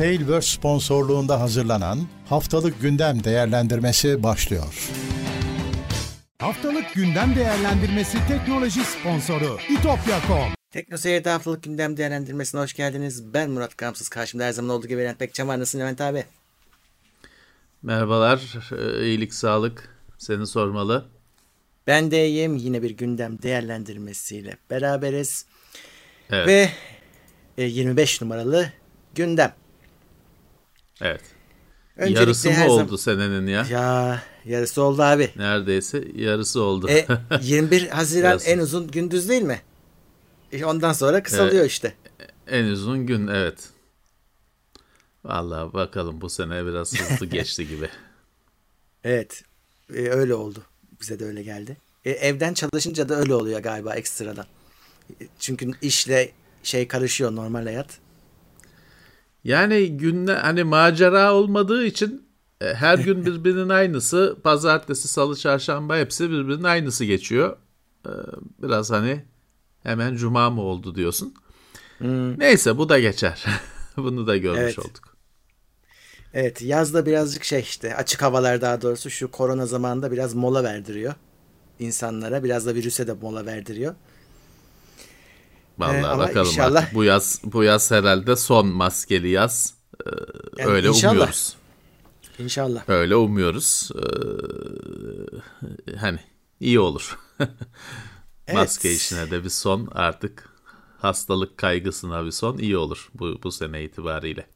Tailverse sponsorluğunda hazırlanan Haftalık Gündem Değerlendirmesi başlıyor. Haftalık Gündem Değerlendirmesi teknoloji sponsoru itopya.com Tekno Seyir'de haftalık gündem değerlendirmesine hoş geldiniz. Ben Murat Kamsız. Karşımda her zaman olduğu gibi Levent Bekçam var. Nasılsın Levent abi? Merhabalar, ee, iyilik, sağlık. Seni sormalı. Ben de iyiyim. Yine bir gündem değerlendirmesiyle beraberiz. Evet. Ve e, 25 numaralı gündem. Evet. Öncelikle yarısı mı oldu senenin ya? Ya yarısı oldu abi. Neredeyse yarısı oldu. E, 21 Haziran Yarısı. en uzun gündüz değil mi? E, Ondan sonra kısalıyor işte. en uzun gün evet. Vallahi bakalım bu sene biraz hızlı geçti gibi. Evet. E, öyle oldu. Bize de öyle geldi. E, evden çalışınca da öyle oluyor galiba ekstradan. E, Çünkü işle şey karışıyor normal hayat. Yani günde hani macera olmadığı için e, her gün birbirinin aynısı. Pazartesi, salı, çarşamba hepsi birbirinin aynısı geçiyor. E, Biraz hani hemen cuma mı oldu diyorsun. Neyse bu da geçer. Bunu da görmüş Evet. olduk. Evet yazda birazcık şey işte açık havalar daha doğrusu şu korona zamanında biraz mola verdiriyor insanlara. Biraz da virüse de mola verdiriyor. Vallahi Ee, ama bakalım inşallah- artık bu yaz bu yaz herhalde son maskeli yaz. Ee, Yani öyle inşallah. umuyoruz. İnşallah. Öyle umuyoruz. Ee, hani iyi olur. Maske Evet. işine de bir son artık hastalık kaygısına bir son iyi olur bu bu sene itibariyle.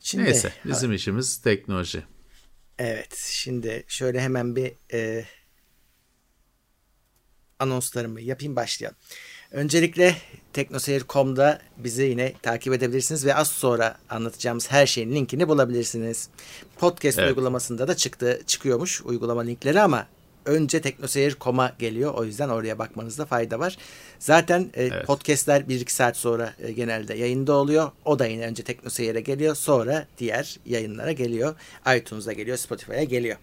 Şimdi, Neyse bizim işimiz teknoloji. Evet şimdi şöyle hemen bir e, anonslarımı yapayım başlayalım. Öncelikle teknoseyir.com'da bizi yine takip edebilirsiniz ve az sonra anlatacağımız her şeyin linkini bulabilirsiniz. Podcast Evet. uygulamasında da çıktı çıkıyormuş uygulama linkleri ama önce teknoseyir.com'a geliyor. O yüzden oraya bakmanızda fayda var. Zaten e, Evet. podcastler 1-2 saat sonra e, genelde yayında oluyor. O da yine önce Teknoseyir'e geliyor. Sonra diğer yayınlara geliyor. iTunes'a geliyor, Spotify'a geliyor.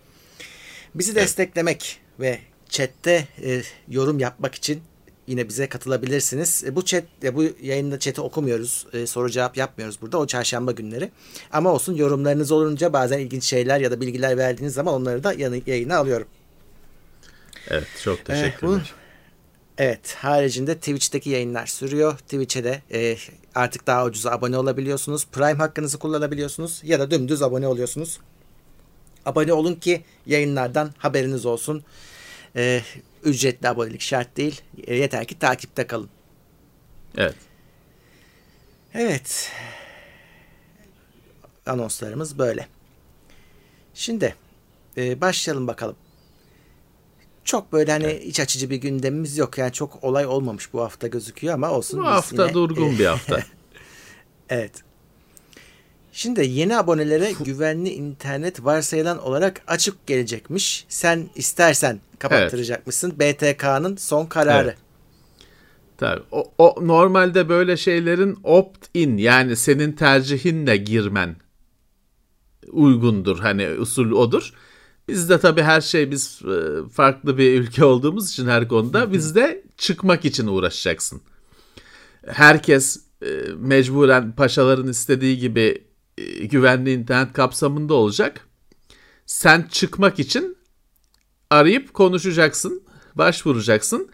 Bizi desteklemek ve chatte e, yorum yapmak için yine bize katılabilirsiniz. E, bu chat e, bu yayında chat'i okumuyoruz. E, soru cevap yapmıyoruz burada. O çarşamba günleri. Ama olsun yorumlarınız olunca bazen ilginç şeyler ya da bilgiler verdiğiniz zaman onları da yayına alıyorum. Evet çok bu- teşekkürler. Evet, haricinde Twitch'teki yayınlar sürüyor. Twitch'e de e, artık daha ucuza abone olabiliyorsunuz. Prime hakkınızı kullanabiliyorsunuz ya da dümdüz abone oluyorsunuz. Abone olun ki yayınlardan haberiniz olsun. E, ücretli abonelik şart değil. E, yeter ki takipte kalın. Evet. Evet. Anonslarımız böyle. Şimdi e, başlayalım bakalım. Çok böyle hani iç açıcı bir gündemimiz yok. Yani çok olay olmamış bu hafta gözüküyor ama olsun. Bu hafta yine, durgun e, bir hafta. Evet. Şimdi yeni abonelere güvenli internet varsayılan olarak açık gelecekmiş. Sen istersen kapattıracakmışsın. BTK'nın son kararı. Evet. Tabii. O, o normalde böyle şeylerin opt-in yani senin tercihinle girmen uygundur. Hani usul odur. Bizde tabii her şey biz e, farklı bir ülke olduğumuz için her konuda bizde çıkmak için uğraşacaksın. Herkes e, mecburen paşaların istediği gibi güvenli internet kapsamında olacak. Sen çıkmak için arayıp konuşacaksın, başvuracaksın.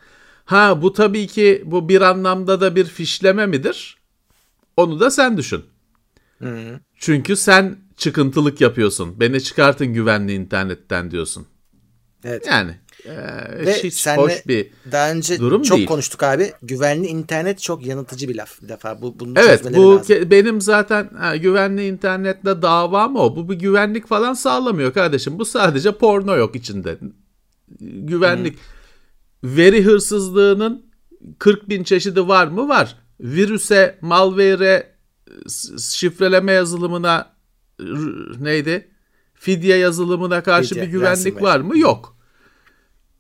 Ha bu tabii ki bu bir anlamda da bir fişleme midir? Onu da sen düşün. Çünkü sen çıkıntılık yapıyorsun. Beni çıkartın güvenli internetten diyorsun. Evet. Yani e, Ve hiç senle hoş bir Daha önce durum çok değil. konuştuk abi. Güvenli internet çok yanıltıcı bir laf bir defa. Bu, bunu Evet bu lazım. benim zaten ha, güvenli internetle davam o. Bu bir güvenlik falan sağlamıyor kardeşim. Bu sadece porno yok içinde. Güvenlik. Veri hırsızlığının 40 bin çeşidi var mı? Var. Virüse, malware'e, şifreleme yazılımına neydi? Fidye yazılımına karşı Fidye, bir güvenlik var mı? Yok.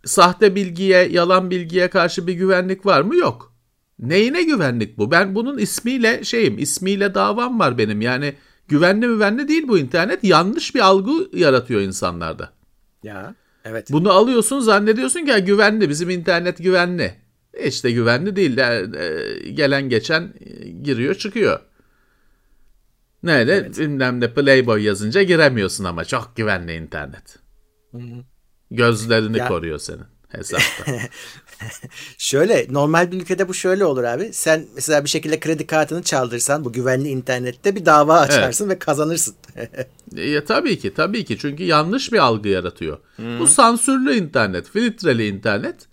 Sahte bilgiye, yalan bilgiye karşı bir güvenlik var mı? Yok. Neyine güvenlik bu? Ben bunun ismiyle şeyim, ismiyle davam var benim. Yani güvenli müvenli değil bu internet. Yanlış bir algı yaratıyor insanlarda. Ya evet. Bunu alıyorsun zannediyorsun ki "Ha, güvenli bizim internet güvenli. E İşte güvenli değil. E, Gelen geçen e, giriyor çıkıyor. Nerede? Evet. Bilmem ne Playboy yazınca giremiyorsun ama çok güvenli internet. Gözlerini ya. koruyor senin hesapta. şöyle normal bir ülkede bu şöyle olur abi. Sen mesela bir şekilde kredi kartını çaldırsan bu güvenli internette bir dava açarsın evet. ve kazanırsın. ya tabii ki tabii ki çünkü yanlış bir algı yaratıyor. Hmm. Bu sansürlü internet, filtreli internet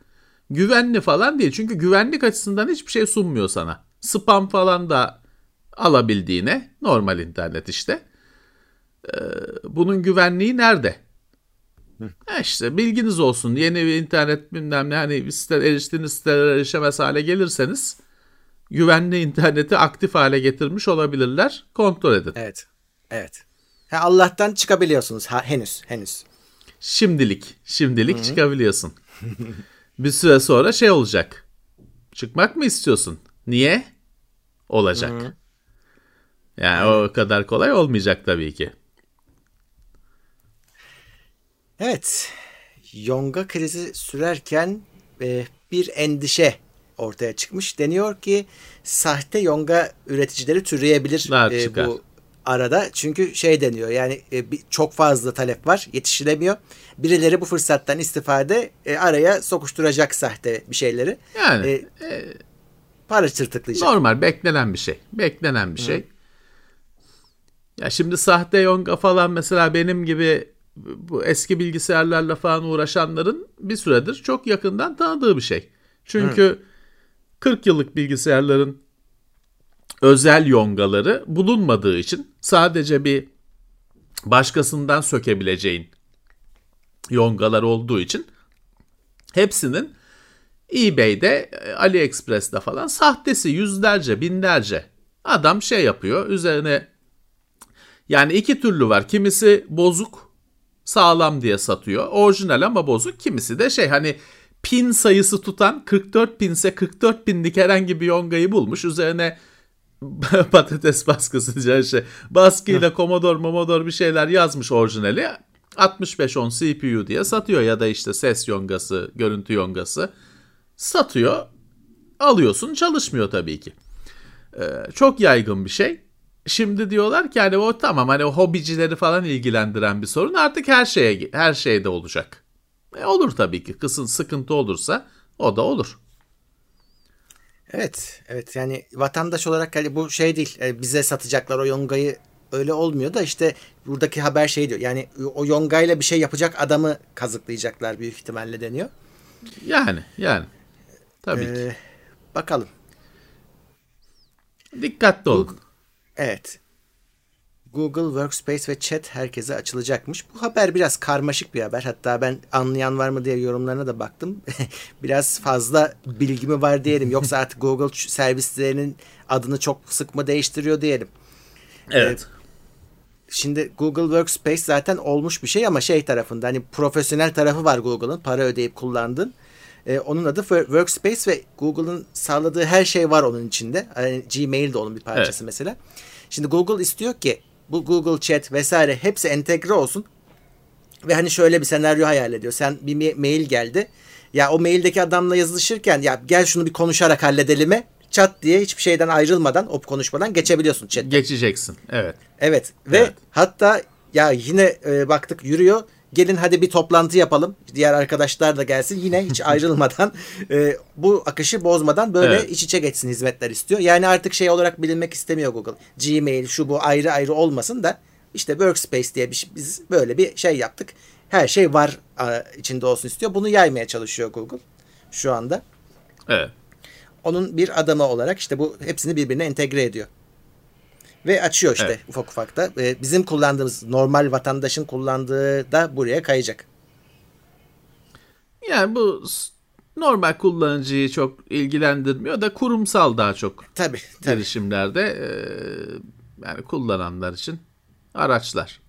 güvenli falan değil. Çünkü güvenlik açısından hiçbir şey sunmuyor sana. Spam falan da alabildiğine normal internet işte. Ee, bunun güvenliği nerede? E işte bilginiz olsun. Yeni bir internet bilmem ne hani site, eriştiğiniz sitelere erişemez hale gelirseniz güvenli interneti aktif hale getirmiş olabilirler. Kontrol edin. Evet. Evet. Ha, Allah'tan çıkabiliyorsunuz ha, henüz henüz. Şimdilik, şimdilik Hı-hı. çıkabiliyorsun. bir süre sonra şey olacak. Çıkmak mı istiyorsun? Niye? Olacak. Hı-hı. Yani evet. o kadar kolay olmayacak tabii ki. Evet. Yonga krizi sürerken e, bir endişe ortaya çıkmış. Deniyor ki sahte yonga üreticileri türeyebilir e, bu arada. Çünkü şey deniyor yani e, bir, çok fazla talep var yetişilemiyor. Birileri bu fırsattan istifade e, araya sokuşturacak sahte bir şeyleri. Yani e, e, para çırtıklayacak. Normal beklenen bir şey. Beklenen bir Hı. şey. Ya şimdi sahte yonga falan mesela benim gibi bu eski bilgisayarlarla falan uğraşanların bir süredir çok yakından tanıdığı bir şey. Çünkü Hı. 40 yıllık bilgisayarların özel yongaları bulunmadığı için sadece bir başkasından sökebileceğin yongalar olduğu için hepsinin eBay'de, AliExpress'te falan sahtesi yüzlerce, binlerce adam şey yapıyor. Üzerine yani iki türlü var. Kimisi bozuk, sağlam diye satıyor. Orijinal ama bozuk. Kimisi de şey hani pin sayısı tutan 44 pinse 44 pinlik herhangi bir yongayı bulmuş. Üzerine patates baskısı diye şey. Baskıyla Commodore Momodor bir şeyler yazmış orijinali. 6510 CPU diye satıyor ya da işte ses yongası, görüntü yongası satıyor. Alıyorsun çalışmıyor tabii ki. Ee, çok yaygın bir şey. Şimdi diyorlar ki hani o tamam hani o hobicileri falan ilgilendiren bir sorun artık her şeye her şeyde olacak. E olur tabii ki kısın sıkıntı olursa o da olur. Evet, evet yani vatandaş olarak hani bu şey değil. E, bize satacaklar o yongayı öyle olmuyor da işte buradaki haber şey diyor. Yani o yongayla bir şey yapacak adamı kazıklayacaklar büyük ihtimalle deniyor. Yani yani. Tabii ee, ki. Bakalım. Dikkatli olun. Evet. Google Workspace ve Chat herkese açılacakmış. Bu haber biraz karmaşık bir haber. Hatta ben anlayan var mı diye yorumlarına da baktım. biraz fazla bilgimi var diyelim. Yoksa artık Google servislerinin adını çok sık mı değiştiriyor diyelim. Evet. Ee, şimdi Google Workspace zaten olmuş bir şey ama şey tarafında hani profesyonel tarafı var Google'ın para ödeyip kullandın. Ee, onun adı Workspace ve Google'ın sağladığı her şey var onun içinde. Yani Gmail de onun bir parçası evet. mesela. Şimdi Google istiyor ki bu Google Chat vesaire hepsi entegre olsun. Ve hani şöyle bir senaryo hayal ediyor. Sen bir mail geldi. Ya o maildeki adamla yazışırken ya gel şunu bir konuşarak halledelim'e çat diye hiçbir şeyden ayrılmadan o konuşmadan geçebiliyorsun chat'ten. Geçeceksin. Evet. Evet ve evet. hatta ya yine e, baktık yürüyor gelin hadi bir toplantı yapalım. Diğer arkadaşlar da gelsin. Yine hiç ayrılmadan e, bu akışı bozmadan böyle evet. iç içe geçsin hizmetler istiyor. Yani artık şey olarak bilinmek istemiyor Google. Gmail şu bu ayrı ayrı olmasın da işte Workspace diye bir şey, biz böyle bir şey yaptık. Her şey var içinde olsun istiyor. Bunu yaymaya çalışıyor Google şu anda. Evet. Onun bir adamı olarak işte bu hepsini birbirine entegre ediyor. Ve açıyor işte evet. ufak ufak da. Ee, bizim kullandığımız normal vatandaşın kullandığı da buraya kayacak. Yani bu normal kullanıcıyı çok ilgilendirmiyor da kurumsal daha çok tabii, tabii. girişimlerde e, yani kullananlar için araçlar.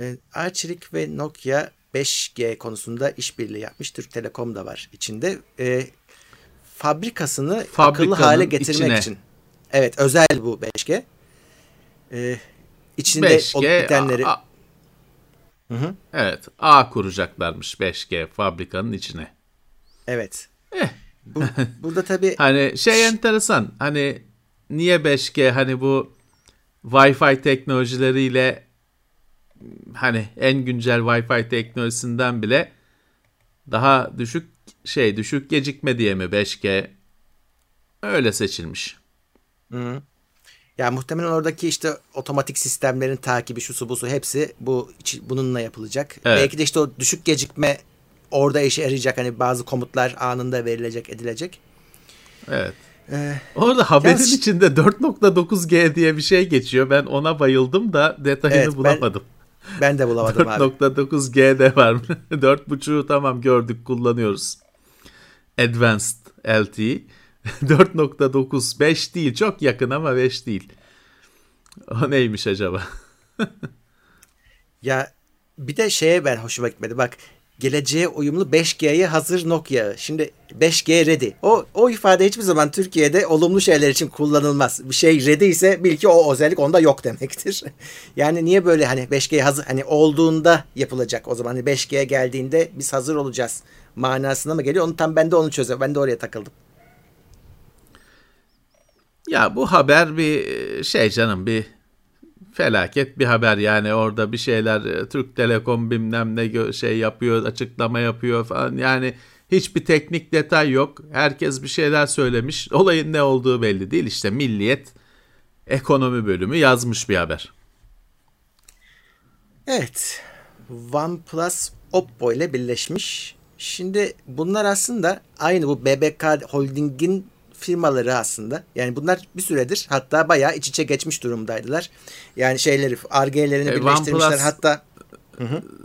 E, Arçelik ve Nokia 5G konusunda işbirliği yapmış. Türk Telekom da var içinde. E, fabrikasını akıllı hale getirmek içine. için Evet özel bu 5G. Ee, içinde 5G, bitenleri... A, Hı hı. Evet A kuracaklarmış 5G fabrikanın içine. Evet. Eh. Bu, burada tabii... hani şey enteresan hani niye 5G hani bu Wi-Fi teknolojileriyle hani en güncel Wi-Fi teknolojisinden bile daha düşük şey düşük gecikme diye mi 5G öyle seçilmiş. Hı. Ya muhtemelen oradaki işte otomatik sistemlerin takibi şu su bu su hepsi bu bununla yapılacak. Evet. Belki de işte o düşük gecikme orada işe yarayacak hani bazı komutlar anında verilecek edilecek. Evet. Ee, Orada haberin içinde 4.9G diye bir şey geçiyor. Ben ona bayıldım da detayını Evet, ben- bulamadım. ben de bulamadım abi. 4.9G de var. 4.5'u tamam gördük kullanıyoruz. Advanced LTE. 4.9 5 değil çok yakın ama 5 değil. O neymiş acaba? Ya bir de şeye ben hoşuma gitmedi. Bak geleceğe uyumlu 5G'ye hazır Nokia. Şimdi 5G ready. O, o ifade hiçbir zaman Türkiye'de olumlu şeyler için kullanılmaz. Bir şey ready ise bil ki o özellik onda yok demektir. yani niye böyle hani 5G hazır hani olduğunda yapılacak o zaman hani 5G geldiğinde biz hazır olacağız manasına mı geliyor? Onu tam ben de onu çözüyorum. Ben de oraya takıldım. Ya bu haber bir şey canım bir felaket bir haber yani orada bir şeyler e, Türk Telekom bilmem ne şey yapıyor açıklama yapıyor falan yani hiçbir teknik detay yok herkes bir şeyler söylemiş olayın ne olduğu belli değil işte Milliyet ekonomi bölümü yazmış bir haber. Evet. OnePlus Oppo ile birleşmiş. Şimdi bunlar aslında aynı bu BBK Holding'in firmaları aslında. Yani bunlar bir süredir hatta bayağı iç içe geçmiş durumdaydılar. Yani şeyleri Ar-Ge'lerini E, birleştirmişler OnePlus- hatta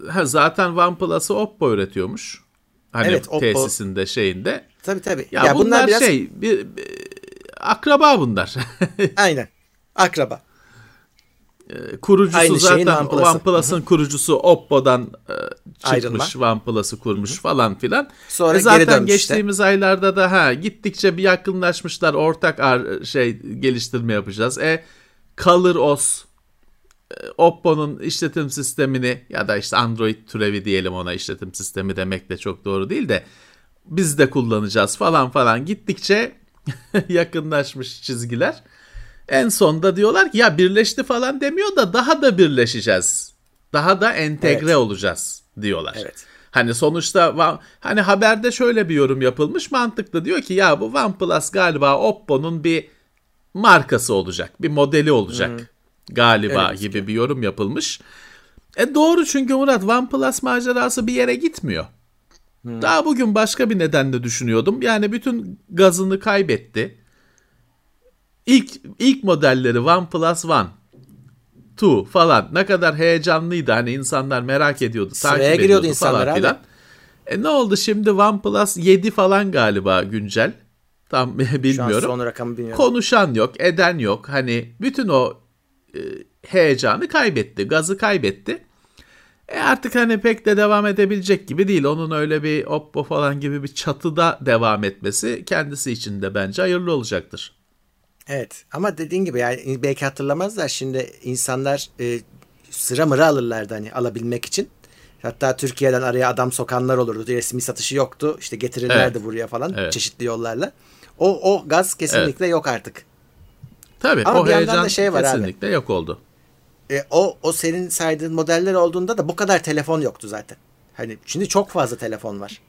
Ha, zaten OnePlus'ı Oppo üretiyormuş. Hani Evet, Oppo. tesisinde şeyinde. tabii tabii. Ya, Ya, bunlar, bunlar, biraz şey bir, bir- akraba bunlar. aynen akraba. Kurucusu Aynı zaten OnePlus'ı. OnePlus'ın kurucusu Oppo'dan e, çıkmış OnePlus'ı kurmuş falan filan. Sonra E zaten geri geçtiğimiz aylarda da ha gittikçe bir yakınlaşmışlar. Ortak ar- şey geliştirme yapacağız. E Color OS e, Oppo'nun işletim sistemini ya da işte Android türevi diyelim ona işletim sistemi demek de çok doğru değil de biz de kullanacağız falan falan gittikçe yakınlaşmış çizgiler. En sonda diyorlar ki ya birleşti falan demiyor da daha da birleşeceğiz. Daha da entegre Evet. olacağız diyorlar. Evet. Hani sonuçta hani haberde şöyle bir yorum yapılmış mantıklı diyor ki ya bu OnePlus galiba Oppo'nun bir markası olacak. Bir modeli olacak galiba Evet, gibi bir yorum yapılmış. E doğru çünkü Murat OnePlus macerası bir yere gitmiyor. Daha bugün başka bir nedenle düşünüyordum. Yani bütün gazını kaybetti. İlk ilk modelleri OnePlus One, Two falan ne kadar heyecanlıydı. Hani insanlar merak ediyordu, Sıraya giriyordu insanlar falan abi. E ne oldu şimdi OnePlus 7 falan galiba güncel. Tam Şu an bilmiyorum. son rakamı bilmiyorum. Konuşan yok, eden yok. Hani bütün o e, heyecanı kaybetti, gazı kaybetti. E artık hani pek de devam edebilecek gibi değil. Onun öyle bir Oppo falan gibi bir çatıda devam etmesi kendisi için de bence hayırlı olacaktır. Evet ama dediğin gibi yani belki hatırlamazlar şimdi insanlar e, sıra mıra alırlardı hani alabilmek için. Hatta Türkiye'den araya adam sokanlar olurdu. Resmi satışı yoktu. İşte getirirlerdi Evet. buraya falan Evet. çeşitli yollarla. O o gaz kesinlikle yok artık. Tabii Ama o bir yandan heyecan da şey var abi. kesinlikle yok oldu. E, o o senin saydığın modeller olduğunda da bu kadar telefon yoktu zaten. Hani şimdi çok fazla telefon var.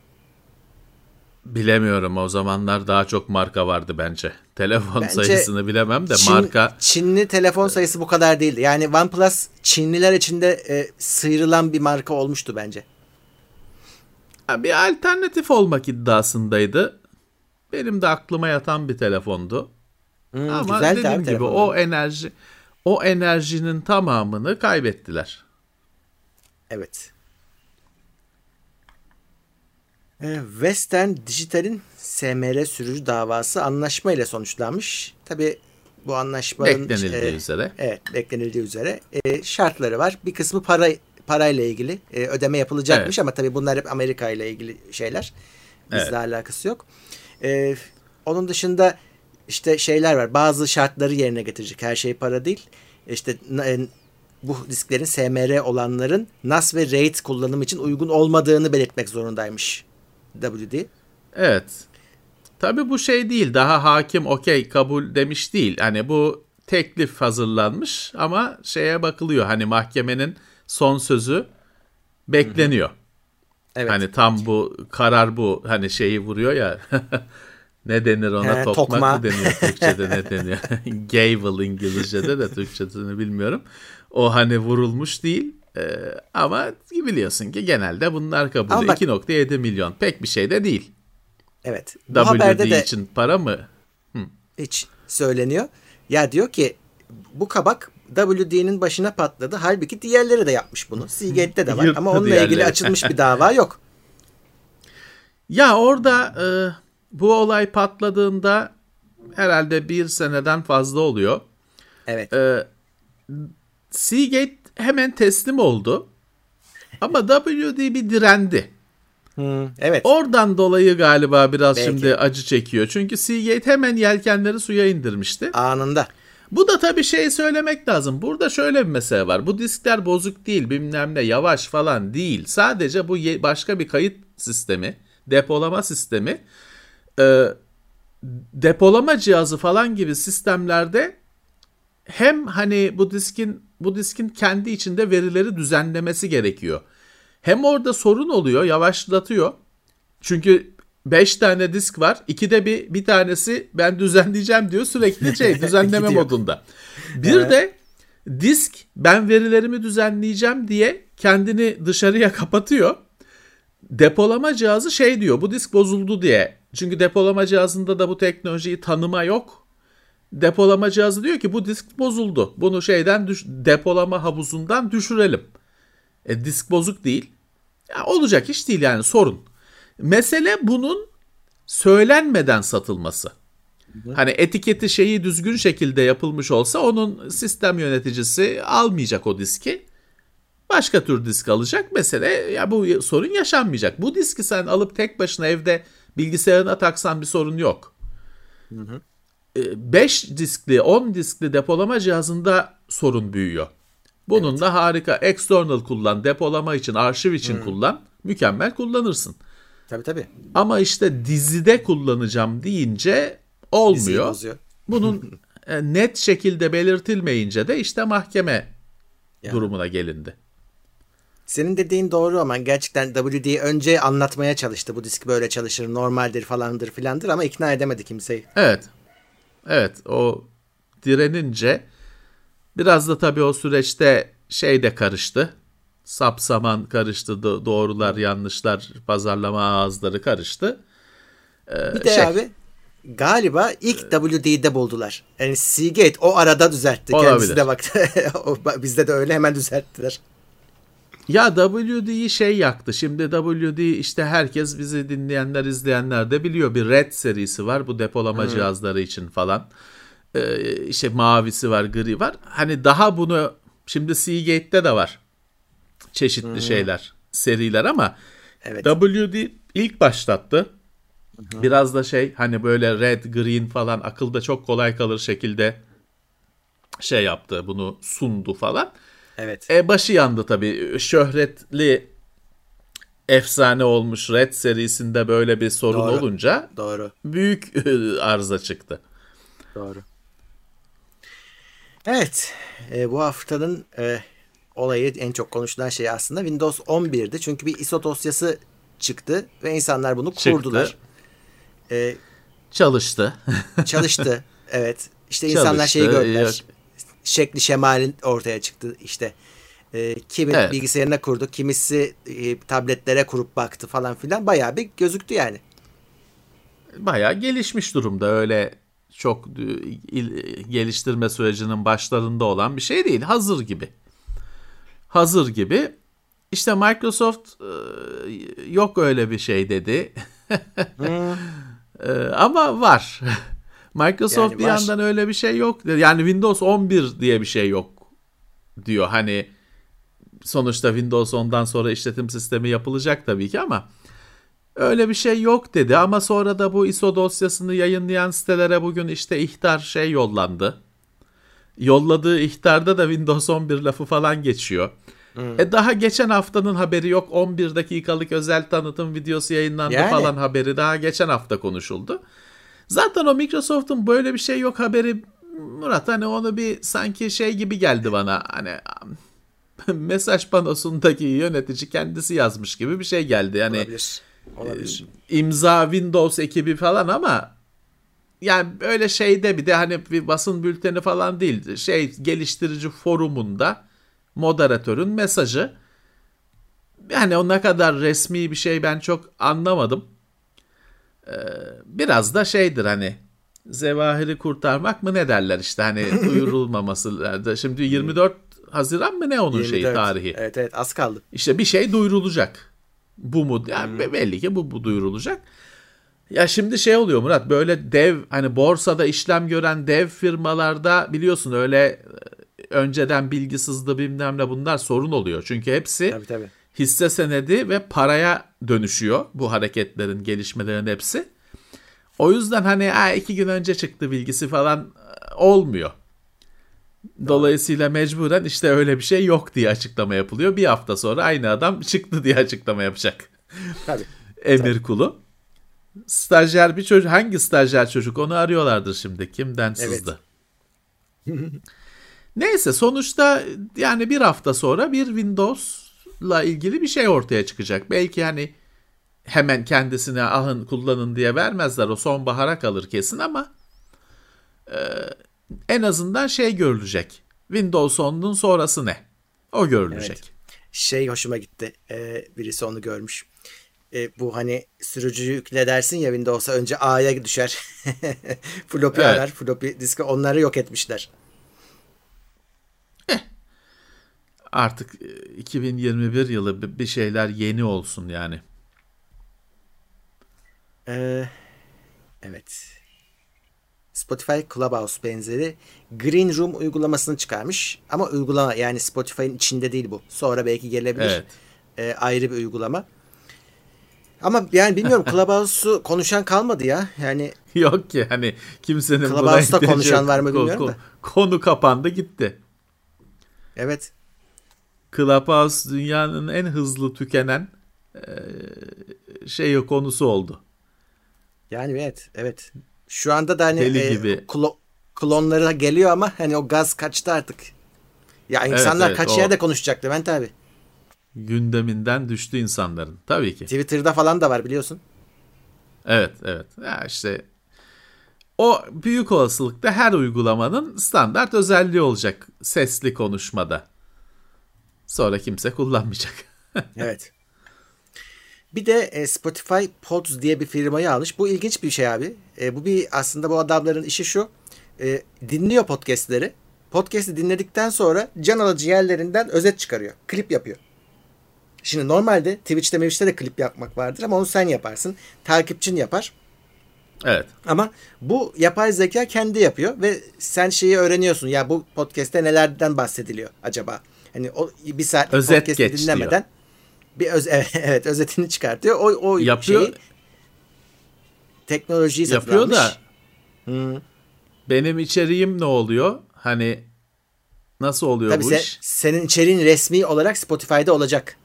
Bilemiyorum o zamanlar daha çok marka vardı bence. Telefon Bence sayısını bilemem de Çin- marka Çinli telefon sayısı bu kadar değildi. Yani OnePlus Çinliler içinde e, sıyrılan bir marka olmuştu bence. Bir alternatif olmak iddiasındaydı. Benim de aklıma yatan bir telefondu. Hmm, Ama dediğim abi gibi telefonlar. o enerji o enerjinin tamamını kaybettiler. Evet. E, Western Digital'in SMR sürücü davası anlaşma ile sonuçlanmış. Tabi bu anlaşmanın Beklenildiği e, üzere. Evet, beklenildiği üzere e, şartları var. Bir kısmı para parayla ilgili e, ödeme yapılacakmış Evet. ama tabii bunlar hep Amerika ile ilgili şeyler. Bizle Evet. alakası yok. E, onun dışında işte şeyler var. Bazı şartları yerine getirecek. Her şey para değil. İşte e, bu disklerin SMR olanların NAS ve RAID kullanımı için uygun olmadığını belirtmek zorundaymış WD. Evet. Tabii bu şey değil. Daha hakim okey kabul demiş değil. Hani bu teklif hazırlanmış ama şeye bakılıyor hani mahkemenin son sözü bekleniyor. Evet. Hani tam bu karar bu hani şeyi vuruyor ya ne denir ona He, tokmak tokma. mı deniyor Türkçe'de ne deniyor? Gavel İngilizce'de de Türkçesini bilmiyorum. O hani vurulmuş değil Ee, ama biliyorsun ki genelde bunlar kabul. Ama bak- 2.7 milyon pek bir şey de değil. evet. Bu WD haberde de için para mı? hiç söyleniyor. Ya diyor ki bu kabak WD'nin başına patladı. Halbuki diğerleri de yapmış bunu. Seagate'de de var Yırttı ama onunla ilgili diğerleri. açılmış bir dava yok. Ya orada e, bu olay patladığında herhalde bir seneden fazla oluyor. Evet. Ee, Seagate hemen teslim oldu. Ama WD bir direndi. Hmm, evet. Oradan dolayı galiba biraz Belki. şimdi acı çekiyor. Çünkü Seagate hemen yelkenleri suya indirmişti. Anında. Bu da tabii şey söylemek lazım. Burada şöyle bir mesele var. Bu diskler bozuk değil, bilmem ne yavaş falan değil. Sadece bu ye- başka bir kayıt sistemi, depolama sistemi, e, depolama cihazı falan gibi sistemlerde hem hani bu diskin bu diskin kendi içinde verileri düzenlemesi gerekiyor. Hem orada sorun oluyor, yavaşlatıyor. Çünkü 5 tane disk var. İkide bir bir tanesi ben düzenleyeceğim diyor sürekli şey düzenleme modunda. Bir de disk ben verilerimi düzenleyeceğim diye kendini dışarıya kapatıyor. Depolama cihazı şey diyor bu disk bozuldu diye. Çünkü depolama cihazında da bu teknolojiyi tanıma yok. Depolama cihazı diyor ki bu disk bozuldu. Bunu şeyden düş- depolama havuzundan düşürelim. E, disk bozuk değil. Ya, olacak iş değil yani sorun. Mesele bunun söylenmeden satılması. Hani etiketi şeyi düzgün şekilde yapılmış olsa onun sistem yöneticisi almayacak o diski. Başka tür disk alacak. Mesele ya bu sorun yaşanmayacak. Bu diski sen alıp tek başına evde bilgisayarına taksan bir sorun yok. 5 diskli 10 diskli depolama cihazında sorun büyüyor. Bunun da harika external kullan, depolama için, arşiv için kullan. Mükemmel kullanırsın. Tabii tabii. Ama işte dizide kullanacağım deyince olmuyor. Bunun e, net şekilde belirtilmeyince de işte mahkeme Ya. durumuna gelindi. Senin dediğin doğru ama gerçekten WD önce anlatmaya çalıştı. Bu disk böyle çalışır, normaldir falandır filandır ama ikna edemedi kimseyi. Evet. Evet o direnince biraz da tabii o süreçte şey de karıştı. Sapsaman karıştı. do- Doğrular yanlışlar pazarlama ağızları karıştı. Ee, Bir de şey, abi galiba ilk WD'de buldular. Yani Seagate o arada düzeltti. Olabilir. Kendisi de baktı. Bizde de öyle hemen düzelttiler. Ya WD'yi şey yaktı. Şimdi WD işte herkes bizi dinleyenler izleyenler de biliyor. Bir Red serisi var bu depolama cihazları için falan. Ee, işte mavisi var, gri var. Hani daha bunu şimdi Seagate'de de var. Çeşitli şeyler, seriler ama Evet. WD ilk başlattı. Biraz da şey hani böyle red, green falan akılda çok kolay kalır şekilde şey yaptı. Bunu sundu falan. Evet. E başı yandı tabii. Şöhretli efsane olmuş Red serisinde böyle bir sorun Doğru. olunca Doğru. büyük arıza çıktı. Doğru. Evet. e, bu haftanın e, olayı en çok konuşulan şey aslında Windows 11'di. Çünkü bir ISO dosyası çıktı ve insanlar bunu Çıktı. kurdular. E, Çalıştı. çalıştı. evet. İşte insanlar şeyi Çalıştı, gördüler. yok. Şekli şemalin ortaya çıktı işte. E, kimi Evet. bilgisayarına kurdu, kimisi e, tabletlere kurup baktı falan filan. Bayağı bir gözüktü yani. Bayağı gelişmiş durumda. Öyle çok e, geliştirme sürecinin başlarında olan bir şey değil. Hazır gibi. Hazır gibi. İşte Microsoft e, yok öyle bir şey dedi. E, ama var. Microsoft Yani bir yandan öyle bir şey yok. Yani Windows 11 diye bir şey yok diyor. Hani sonuçta Windows 10'dan sonra işletim sistemi yapılacak tabii ki ama öyle bir şey yok dedi. Ama sonra da bu ISO dosyasını yayınlayan sitelere bugün işte ihtar şey yollandı. Yolladığı ihtarda da Windows 11 lafı falan geçiyor. E daha geçen haftanın haberi yok. 11 dakikalık özel tanıtım videosu yayınlandı Yani. falan haberi daha geçen hafta konuşuldu. Zaten o Microsoft'un böyle bir şey yok haberi Murat hani onu bir sanki şey gibi geldi bana. Hani mesaj panosundaki yönetici kendisi yazmış gibi bir şey geldi. Yani Olabilir. Olabilir. imza Windows ekibi falan ama yani öyle şeyde bir de hani bir basın bülteni falan değil. Şey geliştirici forumunda moderatörün mesajı. Yani o ne kadar resmi bir şey ben çok anlamadım. Ee, biraz da şeydir hani zevahiri kurtarmak mı ne derler işte hani duyurulmaması. Şimdi 24 Haziran mı ne onun şeyi 24. tarihi? Evet evet az kaldı. İşte bir şey duyurulacak. Bu mu? Yani belli ki bu, bu duyurulacak. Ya şimdi şey oluyor Murat böyle dev hani borsada işlem gören dev firmalarda biliyorsun öyle e, önceden bilgi sızdı bilmem ne bunlar sorun oluyor. Çünkü hepsi Tabii tabii. Hisse senedi ve paraya dönüşüyor bu hareketlerin gelişmelerin hepsi. O yüzden hani ha, iki gün önce çıktı bilgisi falan e, olmuyor. Dolayısıyla mecburen işte öyle bir şey yok diye açıklama yapılıyor. Bir hafta sonra aynı adam çıktı diye açıklama yapacak. Tabii. Emir kulu. Stajyer bir çocuk hangi stajyer çocuk onu arıyorlardır şimdi. Kimden Evet. sızdı? Neyse sonuçta yani bir hafta sonra bir Windows'la ilgili bir şey ortaya çıkacak. Belki hani hemen kendisine alın kullanın diye vermezler. O sonbahara kalır kesin ama e, en azından şey görülecek. Windows 10'un sonrası ne? O görülecek. Şey hoşuma gitti. Ee, birisi onu görmüş. Ee, bu hani sürücüyü yükle dersin ya Windows'a önce A'ya düşer. floppy Evet. arar. Floppy diski onları yok etmişler. Artık e, 2021 yılı bir- şeyler yeni olsun yani. Ee, evet. Spotify Clubhouse benzeri Green Room uygulamasını çıkarmış. Ama uygulama yani Spotify'ın içinde değil bu. Sonra belki gelebilir. Evet. Ee, ayrı bir uygulama. Ama yani bilmiyorum Clubhouse'u konuşan kalmadı ya. Yani Yok ki hani kimsenin Clubhouse'da konuşan var mı bilmiyorum ko- da. Konu kapandı gitti. evet. Clubhouse dünyanın en hızlı tükenen e, şey konusu oldu. Yani evet, evet. Şu anda da hani Deli e, gibi. klo- klonları geliyor ama hani o gaz kaçtı artık. Ya insanlar evet, kaç o- yerde konuşacak Levent abi. Gündeminden düştü insanların. Tabii ki. Twitter'da falan da var biliyorsun. Evet, evet. Ya işte o büyük olasılıkla her uygulamanın standart özelliği olacak sesli konuşmada. Sonra kimse kullanmayacak. Evet. Bir de e, Spotify Pods diye bir firmayı almış. Bu ilginç bir şey abi. E, bu bir aslında bu adamların işi şu. E, dinliyor podcastleri. Podcast'i dinledikten sonra can alıcı yerlerinden özet çıkarıyor. Klip yapıyor. Şimdi normalde Twitch'te Twitch'te de klip yapmak vardır ama onu sen yaparsın. Takipçin yapar. evet. Ama bu yapay zeka kendi yapıyor ve sen şeyi öğreniyorsun. Ya bu podcast'te nelerden bahsediliyor acaba? Hani o bir saat Özet geç dinlemeden bir öz evet, evet özetini çıkartıyor. O o Yapıyor. şeyi teknolojiyi Yapıyor almış. da Hı. benim içeriğim ne oluyor? Hani nasıl oluyor Tabii bu sen- iş? senin içeriğin resmi olarak Spotify'da olacak.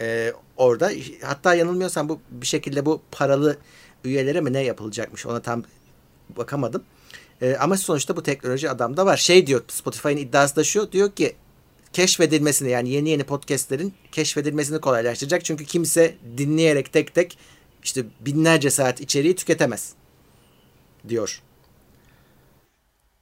Ee, orada hatta yanılmıyorsam bu bir şekilde bu paralı üyelere mi ne yapılacakmış ona tam bakamadım. Ee, ama sonuçta bu teknoloji adamda var. Şey diyor Spotify'ın iddiası da şu diyor ki keşfedilmesini yani yeni yeni podcastlerin keşfedilmesini kolaylaştıracak. Çünkü kimse dinleyerek tek tek işte binlerce saat içeriği tüketemez diyor.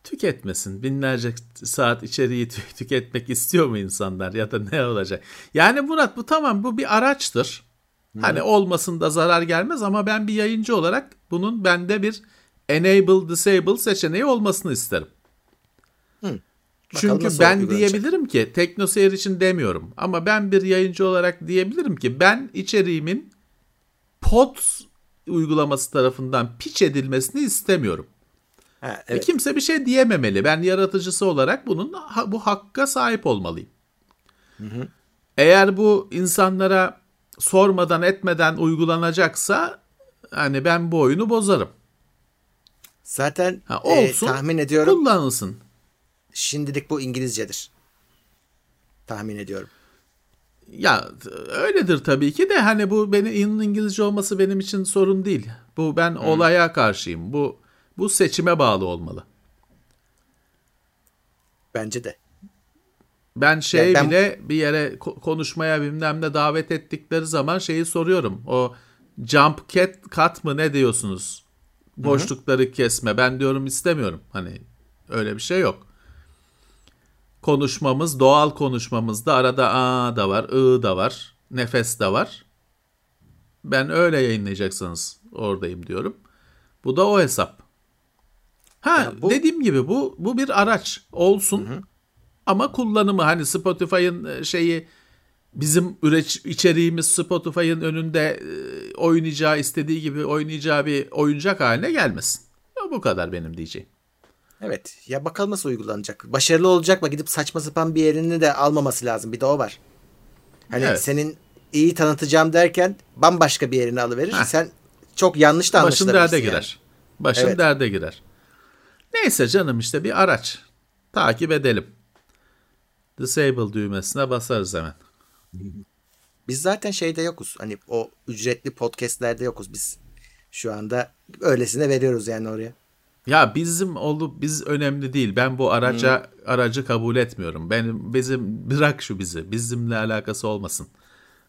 Tüketmesin. Binlerce saat içeriği tü- tüketmek istiyor mu insanlar ya da ne olacak? Yani Murat bu tamam bu bir araçtır. Hani olmasında zarar gelmez ama ben bir yayıncı olarak bunun bende bir enable disable seçeneği olmasını isterim. Bakalım Çünkü ben diyebilirim ki teknoseyir için demiyorum ama ben bir yayıncı olarak diyebilirim ki ben içeriğimin pod uygulaması tarafından piç edilmesini istemiyorum. Ha, Ve evet. kimse bir şey diyememeli. Ben yaratıcısı olarak bunun bu hakka sahip olmalıyım. Eğer bu insanlara sormadan etmeden uygulanacaksa hani ben bu oyunu bozarım. Zaten Ha, e, olsun. tahmin ediyorum Kullanılsın. Şimdilik bu İngilizcedir. Tahmin ediyorum. Ya öyledir tabii ki de hani bu benim İngilizce olması benim için sorun değil. Bu ben olaya karşıyım. Bu bu seçime bağlı olmalı. Bence de. Ben şey Yani ben- bile bir yere ko- konuşmaya bilmem ne davet ettikleri zaman şeyi soruyorum. O jump cut, cut mı ne diyorsunuz? Boşlukları kesme. Ben diyorum istemiyorum. Hani öyle bir şey yok. Konuşmamız, doğal konuşmamızda arada a da var, ı da var, nefes de var. Ben öyle yayınlayacaksınız oradayım diyorum. Bu da o hesap. Ha Ya bu- dediğim gibi bu bu bir araç olsun. Ama kullanımı hani Spotify'ın e, şeyi bizim üreç içeriğimiz Spotify'ın önünde e, oynayacağı istediği gibi oynayacağı bir oyuncak haline gelmesin. Bu kadar benim diyeceğim. Evet. Ya bakalım nasıl uygulanacak. Başarılı olacak mı? Gidip saçma sapan bir yerini de almaması lazım. Bir de o var. Hani Evet. senin iyi tanıtacağım derken bambaşka bir yerini alıverir. Heh. Sen çok yanlış da Başın derde yani. girer. Başın Evet. derde girer. Neyse canım işte bir araç. Takip edelim. Disable düğmesine basarız hemen. Biz zaten şeyde yokuz. Hani o ücretli podcastlerde yokuz biz. Şu anda öylesine veriyoruz yani oraya. Ya bizim olup biz önemli değil. Ben bu araca aracı kabul etmiyorum. Benim bizim bırak şu bizi. Bizimle alakası olmasın.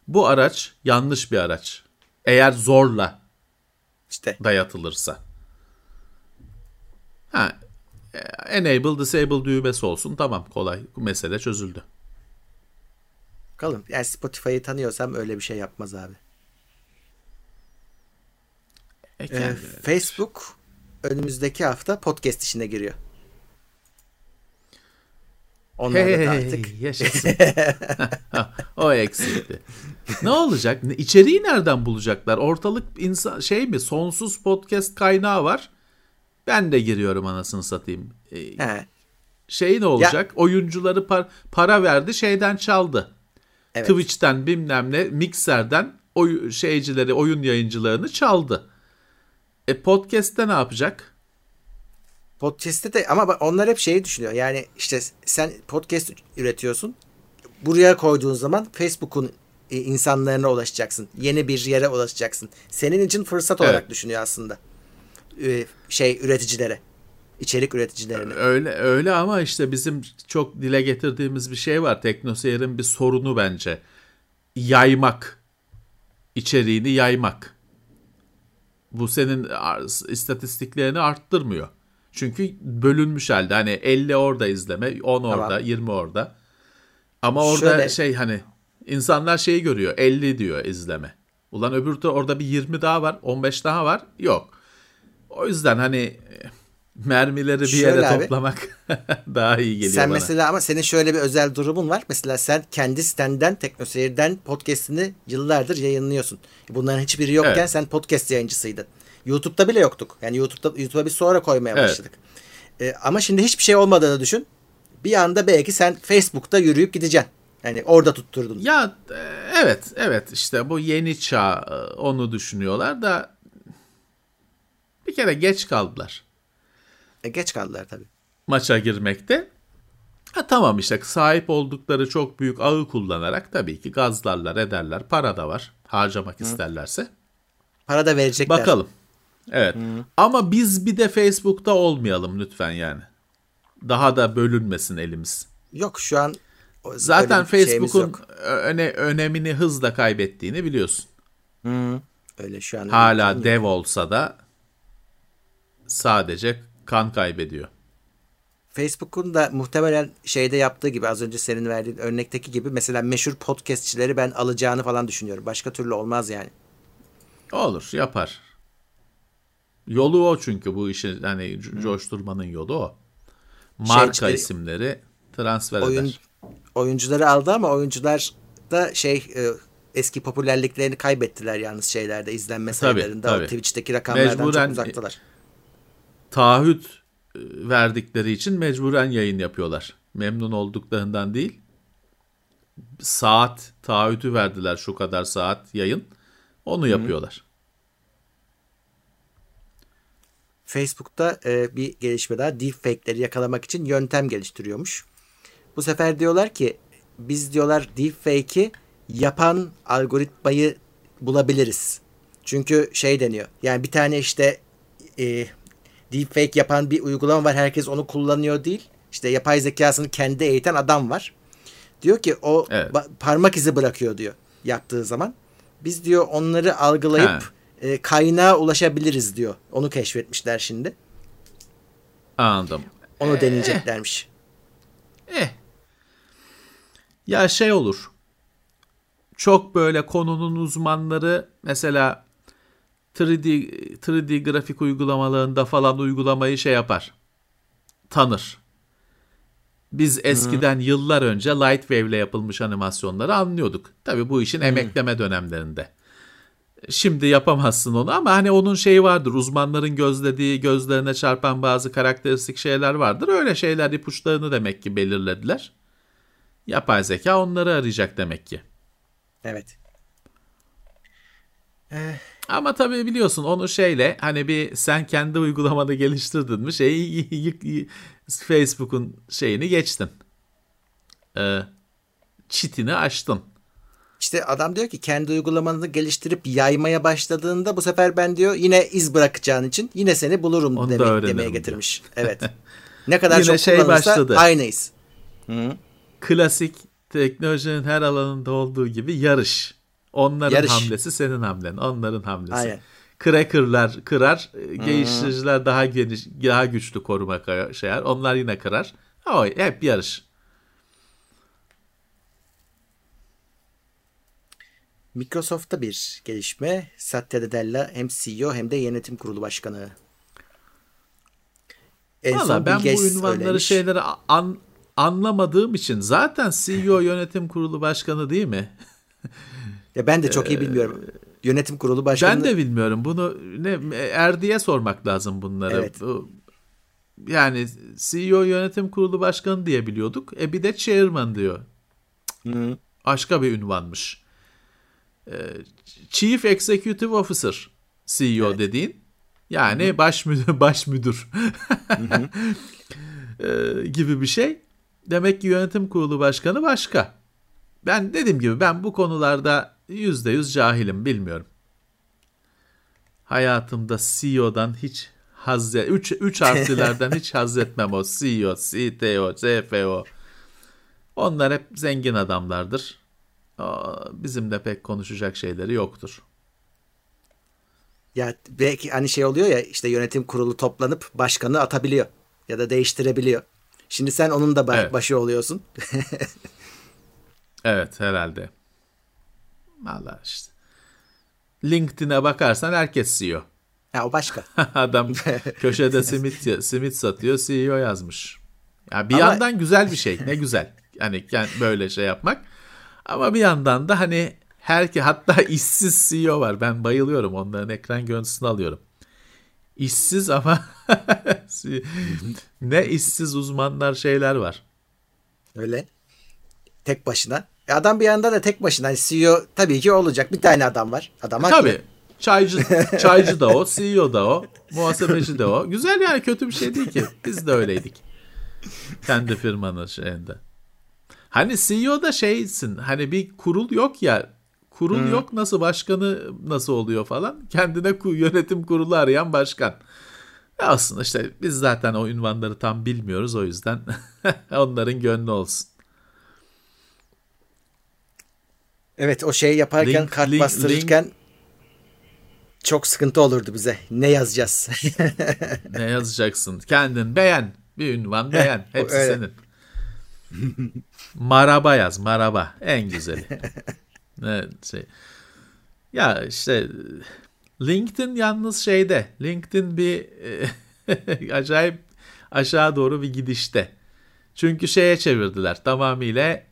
Bu araç yanlış bir araç. Eğer zorla İşte dayatılırsa. Ha, e, enable disable düğmesi olsun tamam kolay mesele çözüldü. bakalım. Yani Spotify'ı tanıyorsam öyle bir şey yapmaz abi. E, Ee, Facebook önümüzdeki hafta podcast işine giriyor. Onlar Hey, da artık yaşasın. o eksikti. ne olacak? İçeriği nereden bulacaklar? Ortalık insan şey mi? Sonsuz podcast kaynağı var. Ben de giriyorum anasını satayım. Ee, He, şey ne olacak? Oyuncuları par- para verdi, şeyden çaldı. evet. Twitch'ten bilmem ne, Mixer'den oy- şeycileri, oyun yayıncılarını çaldı. E podcast'te ne yapacak? Podcast'te de ama onlar hep şeyi düşünüyor. Yani işte sen podcast üretiyorsun. Buraya koyduğun zaman Facebook'un e, insanlarına ulaşacaksın. Yeni bir yere ulaşacaksın. Senin için fırsat olarak Evet. düşünüyor aslında. Ee, şey üreticilere. içerik üreticilerine. Öyle öyle ama işte bizim çok dile getirdiğimiz bir şey var. Teknoseyir'in bir sorunu bence. Yaymak. İçeriğini yaymak. Bu senin istatistiklerini arttırmıyor. Çünkü bölünmüş halde. Hani 50 orada izleme, 10 orada, Tamam. 20 orada. Ama orada Şöyle- şey hani insanlar şeyi görüyor. 50 diyor izleme. Ulan öbür türlü orada bir 20 daha var, 15 daha var. Yok. O yüzden hani mermileri bir Şöyle yere abi. toplamak daha iyi geliyor sen bana. mesela ama senin şöyle bir özel durumun var. Mesela sen kendi sitenden Teknoseyir'den podcast'ini yıllardır yayınlıyorsun. Bunların hiçbiri yokken Evet. sen podcast yayıncısıydın. YouTube'da bile yoktuk. Yani YouTube'da YouTube'a biz sonra koymaya Evet. başladık. Ee, ama şimdi hiçbir şey olmadığını düşün. Bir anda belki sen Facebook'ta yürüyüp gideceksin. Yani orada tutturdun. Ya e, evet evet işte bu yeni çağ e, onu düşünüyorlar da bir kere geç kaldılar E, geç kaldılar tabii. maça girmekte. Ha tamam işte sahip oldukları çok büyük ağı kullanarak tabii ki gazlarlar ederler. Para da var harcamak isterlerse. Para da verecekler. Bakalım. Evet. Ama biz bir de Facebook'ta olmayalım lütfen yani. Daha da bölünmesin elimiz. Yok şu an Zaten Facebook'un öne, önemini hızla kaybettiğini biliyorsun. öyle şu an. Hala dev olsa da sadece kan kaybediyor. Facebook'un da muhtemelen şeyde yaptığı gibi az önce senin verdiğin örnekteki gibi mesela meşhur podcastçileri ben alacağını falan düşünüyorum. Başka türlü olmaz yani. Olur yapar. Yolu o çünkü bu işi hani co- coşturmanın yolu o. Marka Şeycileri- isimleri transfer Oyun eder. oyuncuları aldı ama oyuncular da şey e, eski popülerliklerini kaybettiler yalnız şeylerde izlenme Tabii, sayılarında. O tabii. Twitch'teki rakamlardan Mecburen- çok uzaktalar. Taahhüt e, verdikleri için mecburen yayın yapıyorlar. Memnun olduklarından değil. Saat taahhütü verdiler şu kadar saat yayın. Onu yapıyorlar. Facebook'ta e, bir gelişme daha deepfake'leri yakalamak için yöntem geliştiriyormuş. Bu sefer diyorlar ki biz diyorlar deepfake'i yapan algoritmayı bulabiliriz. Çünkü şey deniyor. Yani bir tane işte e, deepfake yapan bir uygulama var. Herkes onu kullanıyor değil. işte yapay zekasını kendi eğiten adam var. Diyor ki o Evet. parmak izi bırakıyor diyor yaptığı zaman. Biz diyor onları algılayıp Ha. e, kaynağa ulaşabiliriz diyor. Onu keşfetmişler şimdi. Anladım. Onu deneyeceklermiş. Eh. Ya şey olur. Çok böyle konunun uzmanları mesela 3D 3D grafik uygulamalarında falan uygulamayı şey yapar. Tanır. Biz eskiden yıllar önce Lightwave ile yapılmış animasyonları anlıyorduk. Tabii bu işin emekleme dönemlerinde. Şimdi yapamazsın onu ama hani onun şeyi vardır. Uzmanların gözlediği, gözlerine çarpan bazı karakteristik şeyler vardır. Öyle şeyler ipuçlarını demek ki belirlediler. Yapay zeka onları arayacak demek ki. Evet. Ama tabii biliyorsun onu şeyle hani bir sen kendi uygulamanı geliştirdin mi şeyi Facebook'un şeyini geçtin. Ee, çitini açtın. İşte adam diyor ki kendi uygulamanı geliştirip yaymaya başladığında bu sefer ben diyor yine iz bırakacağın için yine seni bulurum Onu demek, demeye diyor. getirmiş. Evet. Ne kadar Yine çok şey kullanılırsa başladı. aynıyız. Klasik teknolojinin her alanında olduğu gibi yarış. Onların Yarış. hamlesi senin hamlen. Onların hamlesi. Aynen. Cracker'lar kırar, e, geliştiriciler daha geniş, daha güçlü koruma şeyler. Onlar yine kırar. O hep yarış. Microsoft'ta bir gelişme. Satya Nadella hem CEO hem de yönetim kurulu başkanı. En Valla ben bu ünvanları söylemiş. şeyleri an, anlamadığım için zaten CEO yönetim kurulu başkanı değil mi? Ya ben de çok iyi bilmiyorum. Yönetim kurulu başkanı. Ee, Ben de bilmiyorum. Bunu ne Erdi'ye sormak lazım bunları. Evet. Yani CEO yönetim kurulu başkanı diye biliyorduk. E bir de chairman diyor. Hı. Başka bir ünvanmış. Ee, Chief Executive Officer CEO dediğin. Yani baş müdür, baş müdür Ee, gibi bir şey. Demek ki yönetim kurulu başkanı başka. Ben dediğim gibi ben bu konularda yüzde yüz cahilim bilmiyorum. Hayatımda CEO'dan hiç haz üç, üç harflilerden hiç haz etmem o CEO, CTO, CFO. Onlar hep zengin adamlardır. Bizim de pek konuşacak şeyleri yoktur. Ya belki hani şey oluyor ya işte yönetim kurulu toplanıp başkanı atabiliyor ya da değiştirebiliyor. Şimdi sen onun da ba- Evet. başı oluyorsun. Evet herhalde. Valla işte. LinkedIn'e bakarsan herkes CEO. Ha o başka. Adam köşede simit simit satıyor CEO yazmış. Ya bir Ama- yandan güzel bir şey. Ne güzel. Hani böyle şey yapmak. Ama bir yandan da hani herke hatta işsiz CEO var. Ben bayılıyorum onların ekran görüntüsünü alıyorum. İşsiz ama ne işsiz uzmanlar şeyler var. Öyle. Tek başına. E adam bir yanda da tek başına. Hani CEO tabii ki olacak. Bir tane adam var. Adam haklı. Tabii. Çaycı, çaycı da o, CEO da o, muhasebeci de o. Güzel yani kötü bir şey değil ki. Biz de öyleydik. Kendi firmanın şeyinde. Hani CEO da şeysin hani bir kurul yok ya kurul yok nasıl başkanı nasıl oluyor falan. Kendine yönetim kurulu arayan başkan. Aslında işte biz zaten o ünvanları tam bilmiyoruz o yüzden onların gönlü olsun. Evet o şeyi yaparken Link- kart link- bastırırken çok sıkıntı olurdu bize. Ne yazacağız? Ne yazacaksın? Kendin beğen. Bir ünvan beğen. Hepsi öyle. senin. maraba yaz. Maraba. En güzeli. ne şey. Ya işte LinkedIn yalnız şeyde. LinkedIn bir e, acayip aşağı doğru bir gidişte. Çünkü şeye çevirdiler. Tamamıyla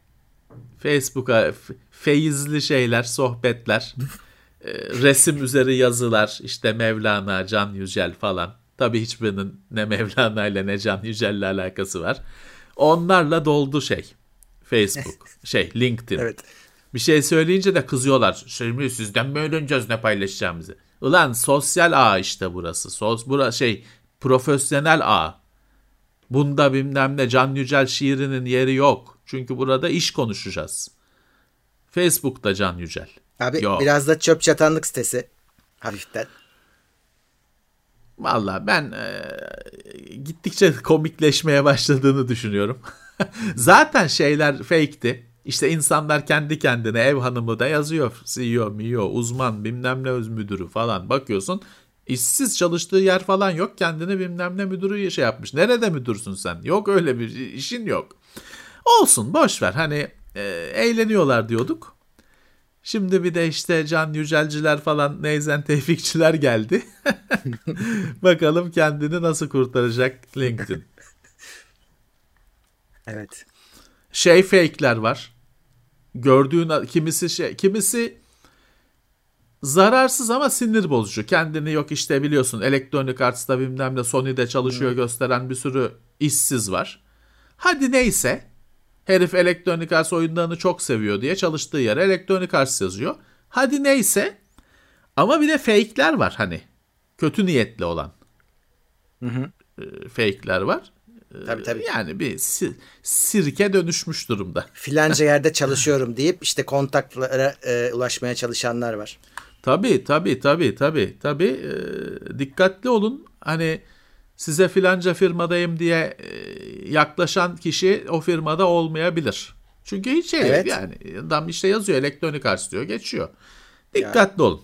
Facebook'a feyizli şeyler, sohbetler, e, resim üzeri yazılar, işte Mevlana, Can Yücel falan. Tabii hiçbirinin ne Mevlana ile ne Can Yücel'le alakası var. Onlarla doldu şey. Facebook, şey LinkedIn. evet. Bir şey söyleyince de kızıyorlar. Şimdi sizden mi öğreneceğiz ne paylaşacağımızı? Ulan sosyal ağ işte burası. Sos, bura şey profesyonel ağ. Bunda bilmem ne Can Yücel şiirinin yeri yok. Çünkü burada iş konuşacağız. Facebook'ta Can Yücel. Abi Yok. biraz da çöp çatanlık sitesi. Hafiften. Valla ben e, gittikçe komikleşmeye başladığını düşünüyorum. Zaten şeyler fake'ti. İşte insanlar kendi kendine ev hanımı da yazıyor. CEO, CEO, uzman, bilmem ne öz müdürü falan. Bakıyorsun işsiz çalıştığı yer falan yok. Kendini bilmem ne müdürü şey yapmış. Nerede müdürsün sen? Yok öyle bir işin yok. Olsun boş ver. Hani e, eğleniyorlar diyorduk. Şimdi bir de işte Can Yücelciler falan Neyzen Tevfikçiler geldi. Bakalım kendini nasıl kurtaracak LinkedIn. Evet. Şey fake'ler var. Gördüğün kimisi şey kimisi zararsız ama sinir bozucu. Kendini yok işte biliyorsun Electronic Arts'ta bilmem ne Sony'de çalışıyor gösteren bir sürü işsiz var. Hadi neyse Herif Electronic Arts oyunlarını çok seviyor diye çalıştığı yere Electronic Arts yazıyor. Hadi neyse. Ama bir de fake'ler var hani. Kötü niyetli olan. Hı hı. Fake'ler var. Tabii tabii. Yani bir sir- sirke dönüşmüş durumda. Filanca yerde çalışıyorum deyip işte kontaklara e, ulaşmaya çalışanlar var. Tabii tabii tabii tabii tabii. E, dikkatli olun. Hani size filanca firmadayım diye e, yaklaşan kişi o firmada olmayabilir. Çünkü hiç şey evet. yani adam işte yazıyor elektronik arts diyor geçiyor. Dikkatli ya. olun.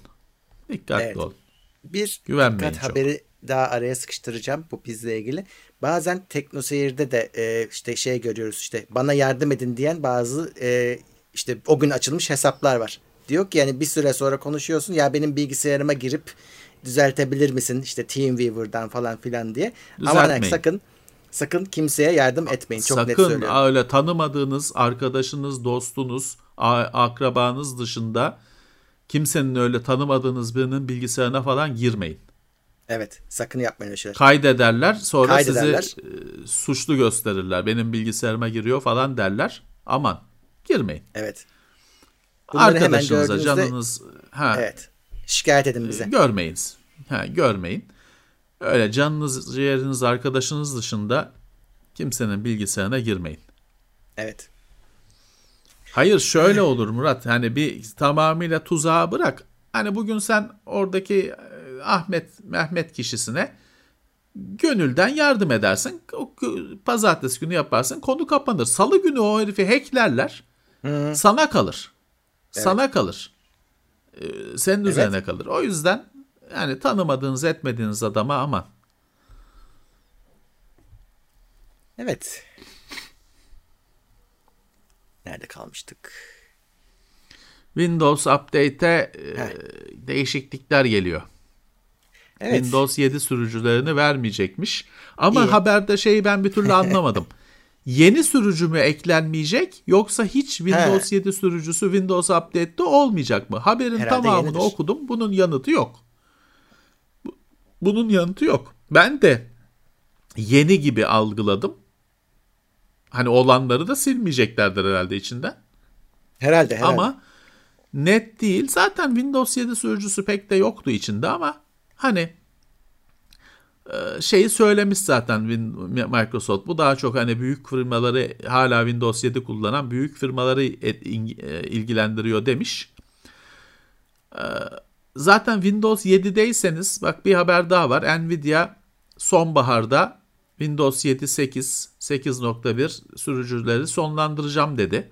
Dikkatli evet. olun. Bir Güvenmeyin dikkat çok. haberi daha araya sıkıştıracağım bu bizle ilgili. Bazen teknoseyirde de e, işte şey görüyoruz işte bana yardım edin diyen bazı e, işte o gün açılmış hesaplar var. Diyor ki yani bir süre sonra konuşuyorsun ya benim bilgisayarıma girip düzeltebilir misin işte TeamViewer'dan falan filan diye. Ama yani sakın sakın kimseye yardım etmeyin. Çok sakın net söylüyorum. Sakın öyle tanımadığınız arkadaşınız, dostunuz, akrabanız dışında kimsenin öyle tanımadığınız birinin bilgisayarına falan girmeyin. Evet sakın yapmayın öyle şeyler. Kaydederler sonra Kaydederler. sizi e, suçlu gösterirler. Benim bilgisayarıma giriyor falan derler. Aman girmeyin. Evet. Bunları Arkadaşınıza canınız... Ha, evet. Şikayet edin bize. Görmeyiniz. Ha, görmeyin. Öyle canınız, ciğeriniz, arkadaşınız dışında kimsenin bilgisayarına girmeyin. Evet. Hayır şöyle olur Murat. Hani bir tamamıyla tuzağa bırak. Hani bugün sen oradaki e, Ahmet Mehmet kişisine gönülden yardım edersin. Pazartesi günü yaparsın. Konu kapanır. Salı günü o herifi hacklerler. Hı. Sana kalır. Evet. Sana kalır. Ee, senin üzerine evet. kalır. O yüzden yani tanımadığınız etmediğiniz adama aman. Evet. Nerede kalmıştık? Windows Update'e e, değişiklikler geliyor. Evet. Windows 7 sürücülerini vermeyecekmiş. Ama İyi. haberde şeyi ben bir türlü anlamadım. yeni sürücü mü eklenmeyecek yoksa hiç Windows He. 7 sürücüsü Windows Update'te olmayacak mı? Haberin Herhalde tamamını yenidir. okudum. Bunun yanıtı yok. Bunun yanıtı yok. Ben de yeni gibi algıladım. Hani olanları da silmeyeceklerdir herhalde içinden. Herhalde, herhalde. Ama net değil. Zaten Windows 7 sürücüsü pek de yoktu içinde ama hani şeyi söylemiş zaten Microsoft. Bu daha çok hani büyük firmaları hala Windows 7 kullanan büyük firmaları e, ilgilendiriyor demiş. Ee, zaten Windows 7'deyseniz bak bir haber daha var. Nvidia sonbaharda Windows 7 8 8.1 sürücüleri sonlandıracağım dedi.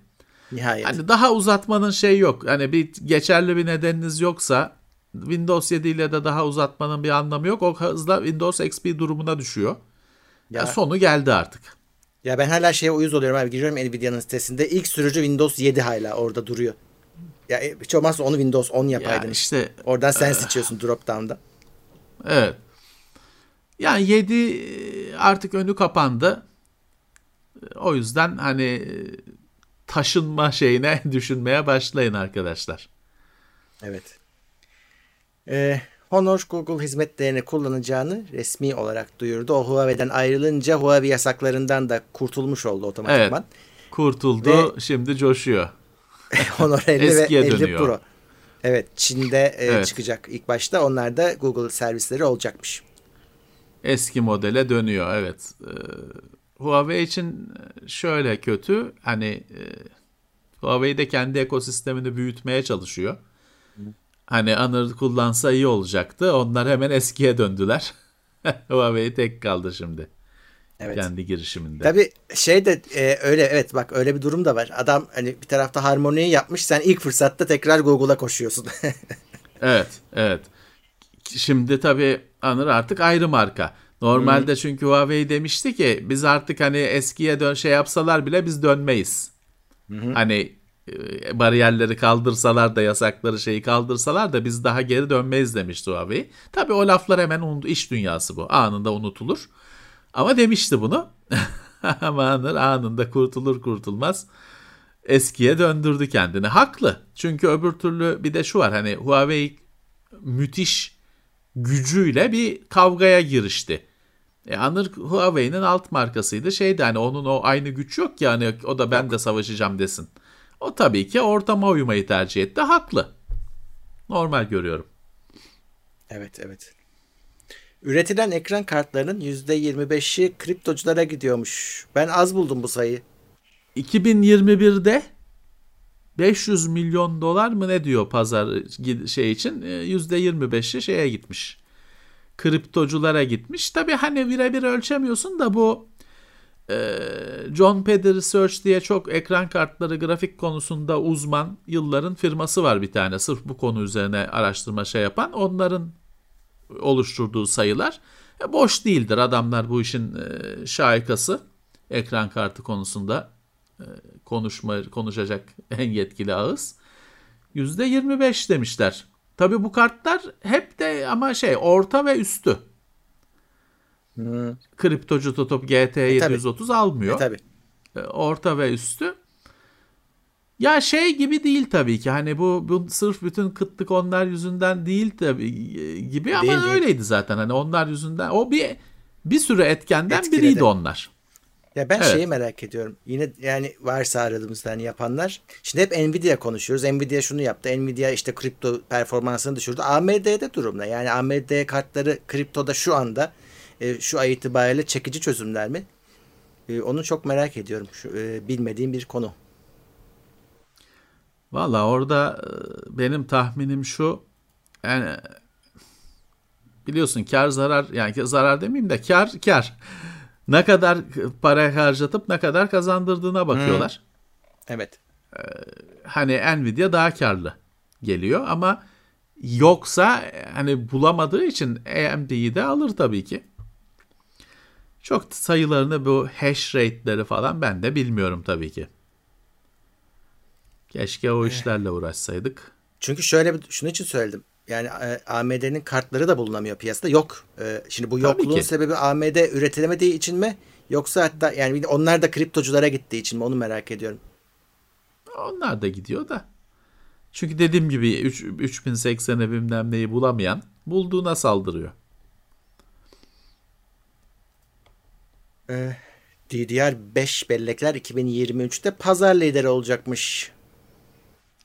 Nihayet. Hani daha uzatmanın şey yok. Hani bir geçerli bir nedeniniz yoksa Windows 7 ile de daha uzatmanın bir anlamı yok. O hızla Windows XP durumuna düşüyor. Ya, ya sonu geldi artık. Ya ben hala şeye uyuz oluyorum abi. Giriyorum Nvidia'nın sitesinde. ilk sürücü Windows 7 hala orada duruyor. Ya e, hiç olmazsa onu Windows 10 yapaydın. Ya işte, Oradan sen e, seçiyorsun drop down'da. Evet. Yani 7 artık önü kapandı. O yüzden hani taşınma şeyine düşünmeye başlayın arkadaşlar. Evet. Ee, Honor Google hizmetlerini kullanacağını resmi olarak duyurdu. O Huawei'den ayrılınca Huawei yasaklarından da kurtulmuş oldu otomatikman. Evet. Kurtuldu. Ve şimdi coşuyor. Honor 50 ve 50 dönüyor. Pro. Evet Çin'de e, evet. çıkacak ilk başta. Onlar da Google servisleri olacakmış. Eski modele dönüyor evet. Ee, Huawei için şöyle kötü hani e, Huawei de kendi ekosistemini büyütmeye çalışıyor. Hani Honor kullansa iyi olacaktı. Onlar hemen eskiye döndüler. Huawei tek kaldı şimdi. Evet. Kendi girişiminde. Tabii şey de e, öyle evet bak öyle bir durum da var. Adam hani bir tarafta harmoniyi yapmış sen ilk fırsatta tekrar Google'a koşuyorsun. Evet, evet. Şimdi tabii Anır artık ayrı marka. Normalde çünkü Huawei demişti ki biz artık hani eskiye dön şey yapsalar bile biz dönmeyiz. Hani e, bariyerleri kaldırsalar da yasakları şeyi kaldırsalar da biz daha geri dönmeyiz demişti Huawei. Tabii o laflar hemen unut iş dünyası bu. Anında unutulur. Ama demişti bunu. Ama Anır anında kurtulur kurtulmaz eskiye döndürdü kendini. Haklı. Çünkü öbür türlü bir de şu var hani Huawei müthiş gücüyle bir kavgaya girişti. E Anır Huawei'nin alt markasıydı. Şeydi hani onun o aynı güç yok ki hani o da ben de savaşacağım desin. O tabii ki ortama uymayı tercih etti. Haklı. Normal görüyorum. evet evet. Üretilen ekran kartlarının %25'i kriptoculara gidiyormuş. Ben az buldum bu sayıyı. 2021'de 500 milyon dolar mı ne diyor pazar şey için E, %25'i şeye gitmiş. Kriptoculara gitmiş. Tabii hani birebir ölçemiyorsun da bu John Peder Research diye çok ekran kartları grafik konusunda uzman yılların firması var bir tane. Sırf bu konu üzerine araştırma şey yapan. Onların oluşturduğu sayılar e, boş değildir. Adamlar bu işin e, şahikası ekran kartı konusunda e, konuşma konuşacak en yetkili ağız. %25 demişler. Tabii bu kartlar hep de ama şey orta ve üstü. Kriptocu tutup GT E, tabii. 730 almıyor. E, tabii. E, orta ve üstü. Ya şey gibi değil tabii ki hani bu, bu sırf bütün kıtlık onlar yüzünden değil tabii e, gibi ama Değil, öyleydi zaten hani onlar yüzünden o bir bir sürü etkenden Etkiledi. biriydi onlar. Ya ben Evet. şeyi merak ediyorum. Yine yani varsa aradığımızda hani yapanlar. Şimdi hep Nvidia konuşuyoruz. Nvidia şunu yaptı. Nvidia işte kripto performansını düşürdü. AMD'de durum ne? Yani AMD kartları kriptoda şu anda e, şu ay itibariyle çekici çözümler mi? E, onu çok merak ediyorum. Şu, e, bilmediğim bir konu. Valla orada e, benim tahminim şu yani biliyorsun kar zarar yani zarar demeyeyim de kar kar ne kadar para harcatıp ne kadar kazandırdığına bakıyorlar. Evet. Hani Nvidia daha karlı geliyor ama yoksa hani bulamadığı için AMD'yi de alır tabii ki. Çok sayılarını bu hash rate'leri falan ben de bilmiyorum tabii ki. Keşke o işlerle uğraşsaydık. Çünkü şöyle bir şunun için söyledim. Yani e, AMD'nin kartları da bulunamıyor piyasada. Yok. E, şimdi bu yokluğun sebebi AMD üretilemediği için mi? Yoksa hatta yani onlar da kriptoculara gittiği için mi? Onu merak ediyorum. Onlar da gidiyor da. Çünkü dediğim gibi 3, 3080'e bilmem neyi bulamayan bulduğuna saldırıyor. DDR5 bellekler 2023'te pazar lideri olacakmış.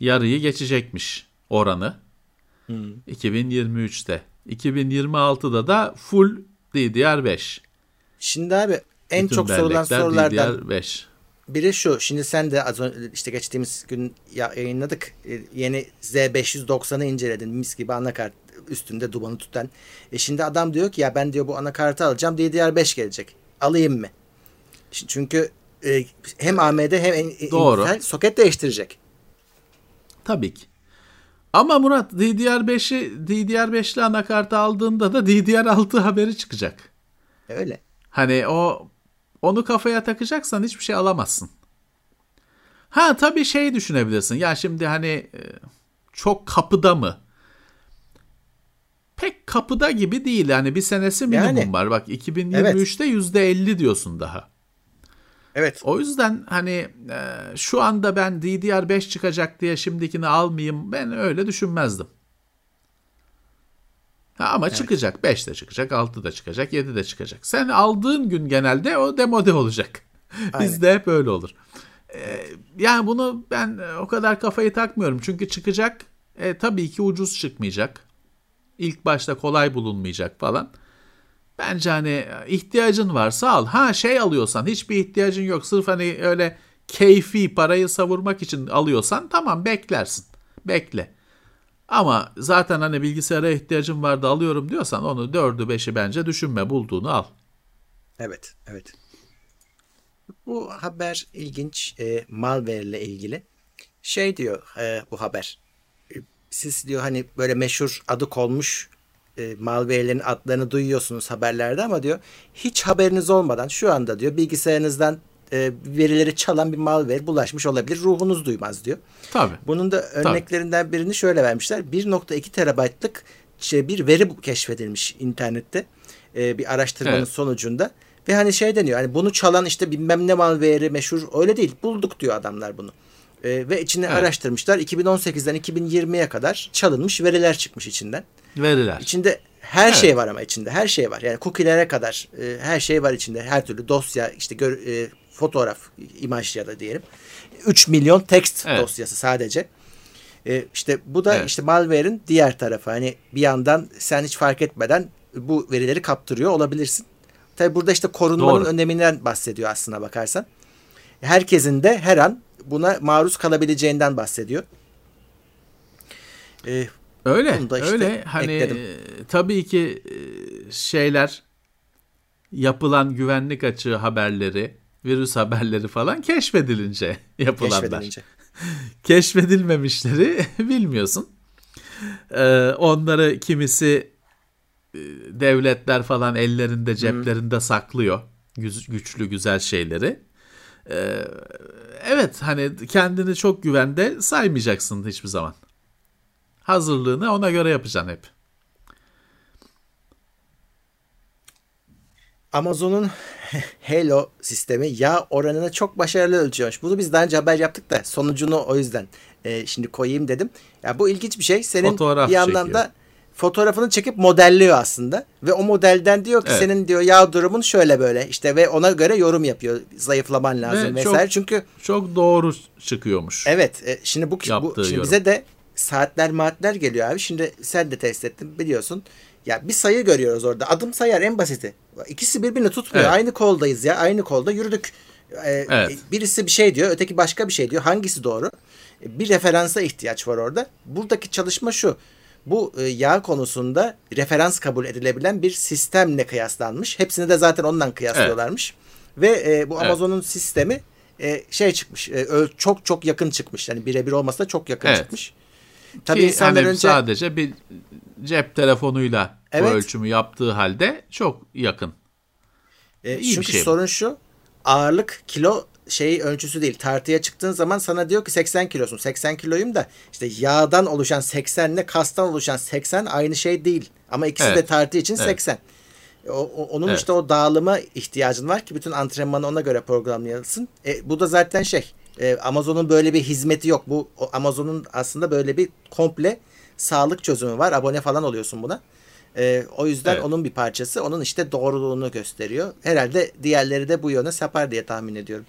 Yarıyı geçecekmiş oranı. 2023'te. 2026'da da full DDR5. Şimdi abi en Bütün çok sorulan sorulardan DDR5. biri şu. Şimdi sen de az önce işte geçtiğimiz gün ya- yayınladık. E, Yeni Z590'ı inceledin. Mis gibi anakart üstünde dumanı tutan. E şimdi adam diyor ki ya ben diyor bu anakartı alacağım. DDR5 gelecek. Alayım mı? Çünkü e, hem AMD hem Doğru. Intel soket değiştirecek. Tabii ki. Ama Murat DDR5'i DDR5'li anakartı aldığında da DDR6 haberi çıkacak. Öyle. Hani o onu kafaya takacaksan hiçbir şey alamazsın. Ha tabii şey düşünebilirsin. Ya şimdi hani e, çok kapıda mı? Pek kapıda gibi değil. Yani bir senesi minimum Yani. var. Bak 2023'te %50 diyorsun daha. Evet. O yüzden hani e, şu anda ben DDR5 çıkacak diye şimdikini almayayım ben öyle düşünmezdim. Ha, ama çıkacak. 5 de çıkacak, 6 da çıkacak, 7 de çıkacak. Sen aldığın gün genelde o demode olacak. Bizde hep öyle olur. E, yani bunu ben o kadar kafayı takmıyorum. Çünkü çıkacak e, tabii ki ucuz çıkmayacak. İlk başta kolay bulunmayacak falan. Bence hani ihtiyacın varsa al. Ha şey alıyorsan hiçbir ihtiyacın yok. Sırf hani öyle keyfi parayı savurmak için alıyorsan tamam beklersin. Bekle. Ama zaten hani bilgisayara ihtiyacım vardı alıyorum diyorsan onu 4'ü 5'i bence düşünme bulduğunu al. Evet, evet. Bu haber ilginç. E, malware ile ilgili. Şey diyor e, bu haber. E, siz diyor hani böyle meşhur adı konmuş e, malware'lerin adlarını duyuyorsunuz haberlerde ama diyor hiç haberiniz olmadan şu anda diyor bilgisayarınızdan e, verileri çalan bir malware bulaşmış olabilir. Ruhunuz duymaz diyor. Tabii. Bunun da örneklerinden birini şöyle vermişler. 1.2 terabaytlık şey, bir veri keşfedilmiş internette. E, bir araştırmanın Evet. sonucunda. Ve hani şey deniyor hani bunu çalan işte bilmem ne malware'i meşhur öyle değil. Bulduk diyor adamlar bunu. E, ve içine Evet. araştırmışlar. 2018'den 2020'ye kadar çalınmış veriler çıkmış içinden. Veriler. İçinde her Evet. şey var ama içinde her şey var. Yani cookie'lere kadar e, her şey var içinde. Her türlü dosya işte gör, e, fotoğraf, imaj ya da diyelim. 3 milyon text Evet. dosyası sadece. E, işte bu da Evet. işte malware'in diğer tarafı. Hani bir yandan sen hiç fark etmeden bu verileri kaptırıyor olabilirsin. Tabi burada işte korunmanın Doğru. öneminden bahsediyor aslına bakarsan. Herkesin de her an buna maruz kalabileceğinden bahsediyor. E, Öyle. İşte öyle. Hani ekledim. e, tabii ki e, şeyler yapılan güvenlik açığı haberleri, virüs haberleri falan keşfedilince yapılanlar. keşfedilince. Keşfedilmemişleri bilmiyorsun. Ee, onları kimisi e, devletler falan ellerinde ceplerinde saklıyor. Güz- güçlü güzel şeyleri. Ee, evet hani kendini çok güvende saymayacaksın hiçbir zaman. Hazırlığını ona göre yapacaksın hep. Amazon'un Halo sistemi yağ oranını çok başarılı ölçüyormuş. Bunu biz daha önce haber yaptık da sonucunu o yüzden e, şimdi koyayım dedim. Ya bu ilginç bir şey. Senin Fotoğraf bir yandan çekiyor. da fotoğrafını çekip modelliyor aslında ve o modelden diyor ki Evet. senin diyor yağ durumun şöyle böyle işte ve ona göre yorum yapıyor. Zayıflaman lazım Ve çok- vesaire. Çünkü Çok doğru çıkıyormuş. Evet, e, şimdi bu, bu şimdi yorum. bize de saatler maatler geliyor abi. Şimdi sen de test ettin biliyorsun. Ya bir sayı görüyoruz orada. Adım sayar en basiti. İkisi birbirini tutmuyor. Evet. Aynı koldayız ya. Aynı kolda yürüdük. E, Evet. Birisi bir şey diyor, öteki başka bir şey diyor. Hangisi doğru? E, Bir referansa ihtiyaç var orada. Buradaki çalışma şu. Bu e, yağ konusunda referans kabul edilebilen bir sistemle kıyaslanmış. Hepsini de zaten ondan kıyaslıyorlarmış. Ve e, bu Evet. Amazon'un sistemi e, şey çıkmış. e, çok çok yakın çıkmış. Yani birebir olmasa da çok yakın Evet. çıkmış. Tabii Ki insanlar hani önce sadece bir cep telefonuyla Evet. bu ölçümü yaptığı halde çok yakın. E, İyi bir çünkü şey bu. sorun şu. Ağırlık kilo şey ölçüsü değil. Tartıya çıktığın zaman sana diyor ki 80 kilosun. 80 kiloyum da işte yağdan oluşan 80 ile kastan oluşan 80 aynı şey değil. Ama ikisi de Evet. tartı için Evet. 80. O, o- onun Evet. işte o dağılıma ihtiyacın var ki bütün antrenmanı ona göre programlayasın. E, bu da zaten şey e, Amazon'un böyle bir hizmeti yok. Bu Amazon'un aslında böyle bir komple sağlık çözümü var. Abone falan oluyorsun buna. E, o yüzden Evet. onun bir parçası. Onun işte doğruluğunu gösteriyor. Herhalde diğerleri de bu yöne sapar diye tahmin ediyorum.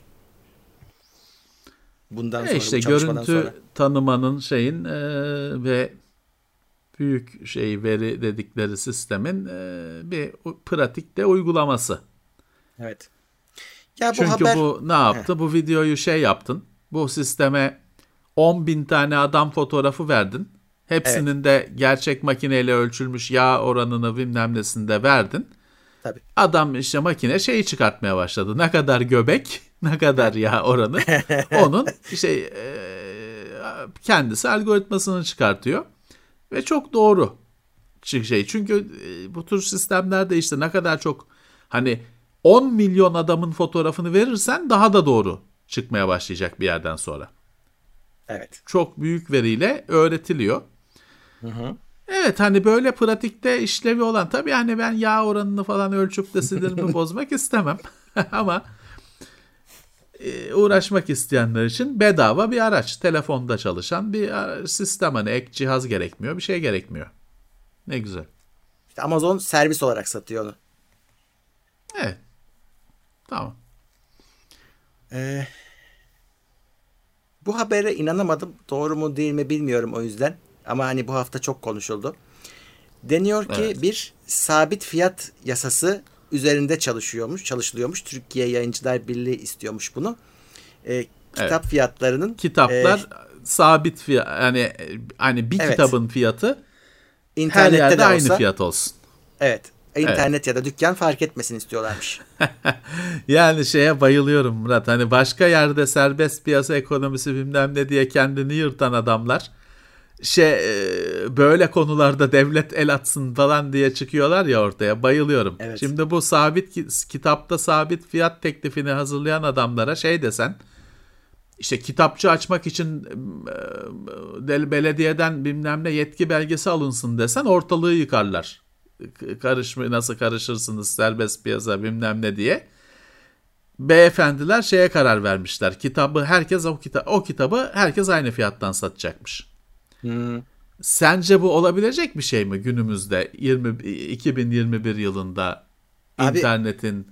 Bundan E sonra işte bu görüntü sonra. tanımanın şeyin e, ve büyük şey veri dedikleri sistemin e, bir pratikte uygulaması. Evet. Ya bu Çünkü haber bu ne yaptı? Bu videoyu şey yaptın. Bu sisteme 10 bin tane adam fotoğrafı verdin. Hepsinin de gerçek makineyle ölçülmüş yağ oranını bilmem nesini de verdin. tabii. Adam işte makine şeyi çıkartmaya başladı. Ne kadar göbek, ne kadar yağ oranı. Onun şey e, kendisi algoritmasını çıkartıyor. Ve çok doğru şey. Çünkü e, bu tür sistemlerde işte ne kadar çok hani 10 milyon adamın fotoğrafını verirsen daha da doğru çıkmaya başlayacak bir yerden sonra. Evet. Çok büyük veriyle öğretiliyor. Evet hani böyle pratikte işlevi olan tabii hani ben yağ oranını falan ölçüp de sinirimi bozmak istemem. Ama uğraşmak isteyenler için bedava bir araç. Telefonda çalışan bir ara- sistem hani ek cihaz gerekmiyor bir şey gerekmiyor. Ne güzel. İşte Amazon servis olarak satıyor onu. Evet. Tamam. Ee, bu habere inanamadım. Doğru mu değil mi bilmiyorum o yüzden. Ama hani bu hafta çok konuşuldu. Deniyor ki Evet. bir sabit fiyat yasası üzerinde çalışıyormuş, çalışılıyormuş. Türkiye Yayıncılar Birliği istiyormuş bunu. Ee, kitap fiyatlarının Kitaplar e, sabit fiyat yani e, hani bir Evet. kitabın fiyatı her İnternette yerde de aynı olsa. fiyat olsun. Evet. İnternet ya da dükkan fark etmesin istiyorlarmış. Yani şeye bayılıyorum Murat. Hani başka yerde serbest piyasa ekonomisi bilmem ne diye kendini yırtan adamlar şey e, böyle konularda devlet el atsın falan diye çıkıyorlar ya ortaya. Bayılıyorum. Evet. Şimdi bu sabit ki- kitapta sabit fiyat teklifini hazırlayan adamlara şey desen işte kitapçı açmak için e, belediyeden bilmem ne yetki belgesi alınsın desen ortalığı yıkarlar. K- Karışma nasıl karışırsınız serbest piyasa bilmem ne diye. Beyefendiler şeye karar vermişler. Kitabı herkes o kitap o kitabı herkes aynı fiyattan satacakmış. Hmm. Sence bu olabilecek bir şey mi günümüzde 20 2021 yılında Abi- internetin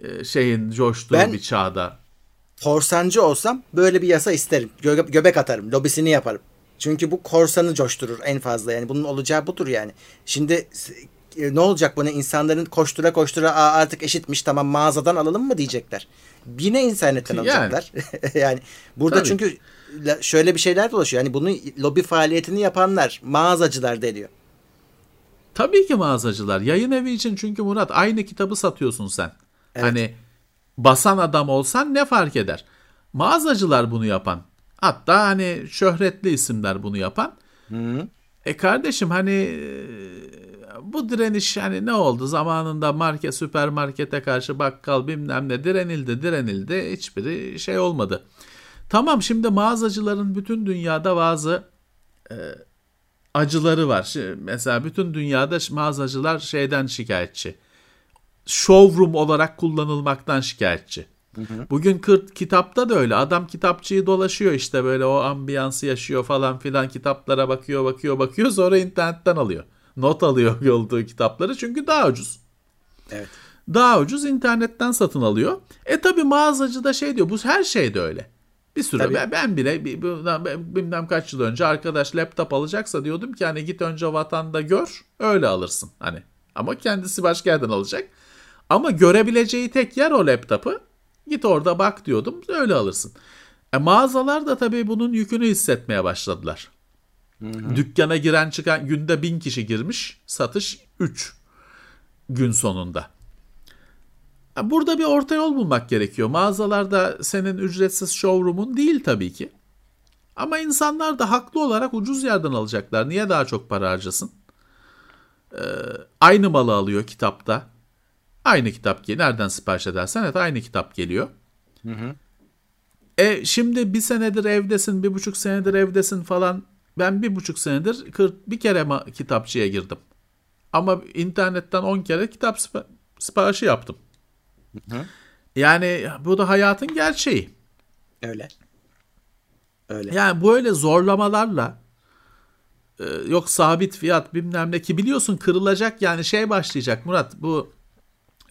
e, şeyin coştuğu Ben- bir çağda? Korsancı olsam böyle bir yasa isterim. Gö- göbek atarım. Lobisini yaparım. Çünkü bu korsanı coşturur en fazla. Yani bunun olacağı budur yani. Şimdi e, ne olacak bunu insanların koştura koştura "Aa, artık eşitmiş tamam mağazadan alalım mı diyecekler. Yine internetten Yani. alacaklar. yani burada Tabii. çünkü şöyle bir şeyler dolaşıyor. Yani bunun lobi faaliyetini yapanlar mağazacılar deniyor. Tabii ki mağazacılar. Yayın evi için çünkü Murat aynı kitabı satıyorsun sen. Evet. Hani basan adam olsan ne fark eder? Mağazacılar bunu yapan. Hatta hani şöhretli isimler bunu yapan. E kardeşim hani e, bu direniş hani ne oldu? Zamanında market, süpermarkete karşı bakkal bilmem ne direnildi, direnildi. Hiçbiri şey olmadı. Tamam şimdi mağazacıların bütün dünyada bazı e, acıları var. Şi- Mesela bütün dünyada mağazacılar şeyden şikayetçi. Showroom olarak kullanılmaktan şikayetçi. Bugün kırt kitapta da öyle. Adam kitapçıyı dolaşıyor işte böyle o ambiyansı yaşıyor falan filan kitaplara bakıyor bakıyor bakıyor sonra internetten alıyor. Not alıyor yolduğu kitapları çünkü daha ucuz. Evet. Daha ucuz internetten satın alıyor. E tabi mağazacı da şey diyor bu her şeyde öyle. Bir süre Tabii. ben, ben bile ben- bilmem kaç yıl önce arkadaş laptop alacaksa diyordum ki hani git önce vatanda gör öyle alırsın hani. Ama kendisi başka yerden alacak. Ama görebileceği tek yer o laptopu. Git orada bak diyordum öyle alırsın. E mağazalar da tabii bunun yükünü hissetmeye başladılar. Dükkana giren çıkan günde bin kişi girmiş satış 3 gün sonunda. Burada bir orta yol bulmak gerekiyor. Mağazalarda senin ücretsiz showroom'un değil tabii ki. Ama insanlar da haklı olarak ucuz yerden alacaklar. Niye daha çok para harcasın? Ee, aynı malı alıyor kitapta. Aynı kitap geliyor. Nereden sipariş edersen evet aynı kitap geliyor. E şimdi bir senedir evdesin, bir buçuk senedir evdesin falan. Ben bir buçuk senedir kır- bir kere ma- kitapçıya girdim. Ama internetten 10 kere kitap sipa- siparişi yaptım. Yani bu da hayatın gerçeği. Öyle. Öyle. Yani böyle zorlamalarla e, yok sabit fiyat bilmem ne ki biliyorsun kırılacak yani şey başlayacak Murat bu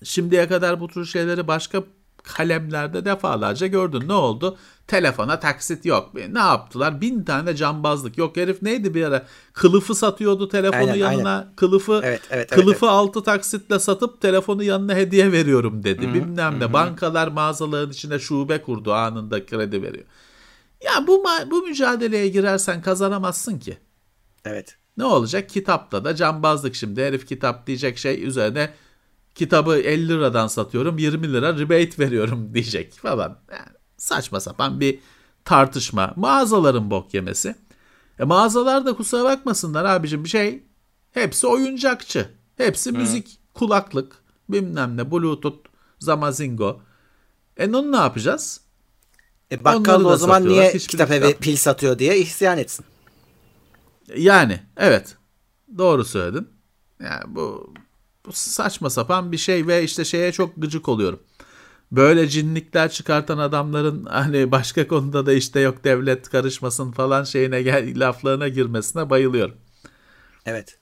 şimdiye kadar bu tür şeyleri başka kalemlerde defalarca gördün. Ne oldu? Telefona taksit yok. Ne yaptılar? Bin tane cambazlık. Yok herif neydi bir ara? Kılıfı satıyordu telefonu Aynen, yanına. Kılıfı Evet, evet, evet, kılıfı altı taksitle satıp telefonu yanına hediye veriyorum dedi. Bilmem ne. Bankalar mağazaların içine şube kurdu. Anında kredi veriyor. Ya bu bu mücadeleye girersen kazanamazsın ki. Evet. Ne olacak? Kitapta da cambazlık şimdi. Herif kitap diyecek şey üzerine kitabı 50 liradan satıyorum 20 lira rebate veriyorum diyecek falan. Yani saçma sapan bir tartışma. Mağazaların bok yemesi. E mağazalar da kusura bakmasınlar abicim bir şey. Hepsi oyuncakçı. Hepsi müzik, kulaklık, bilmem ne, bluetooth, zamazingo. E onu ne yapacağız? E bakkal o zaman niye Hiçbiri kitap evi kitap- pil satıyor diye isyan etsin. Yani evet doğru söyledin. Yani bu, bu saçma sapan bir şey ve işte şeye çok gıcık oluyorum. Böyle cinlikler çıkartan adamların hani başka konuda da işte yok devlet karışmasın falan şeyine gel laflarına girmesine bayılıyorum. Evet.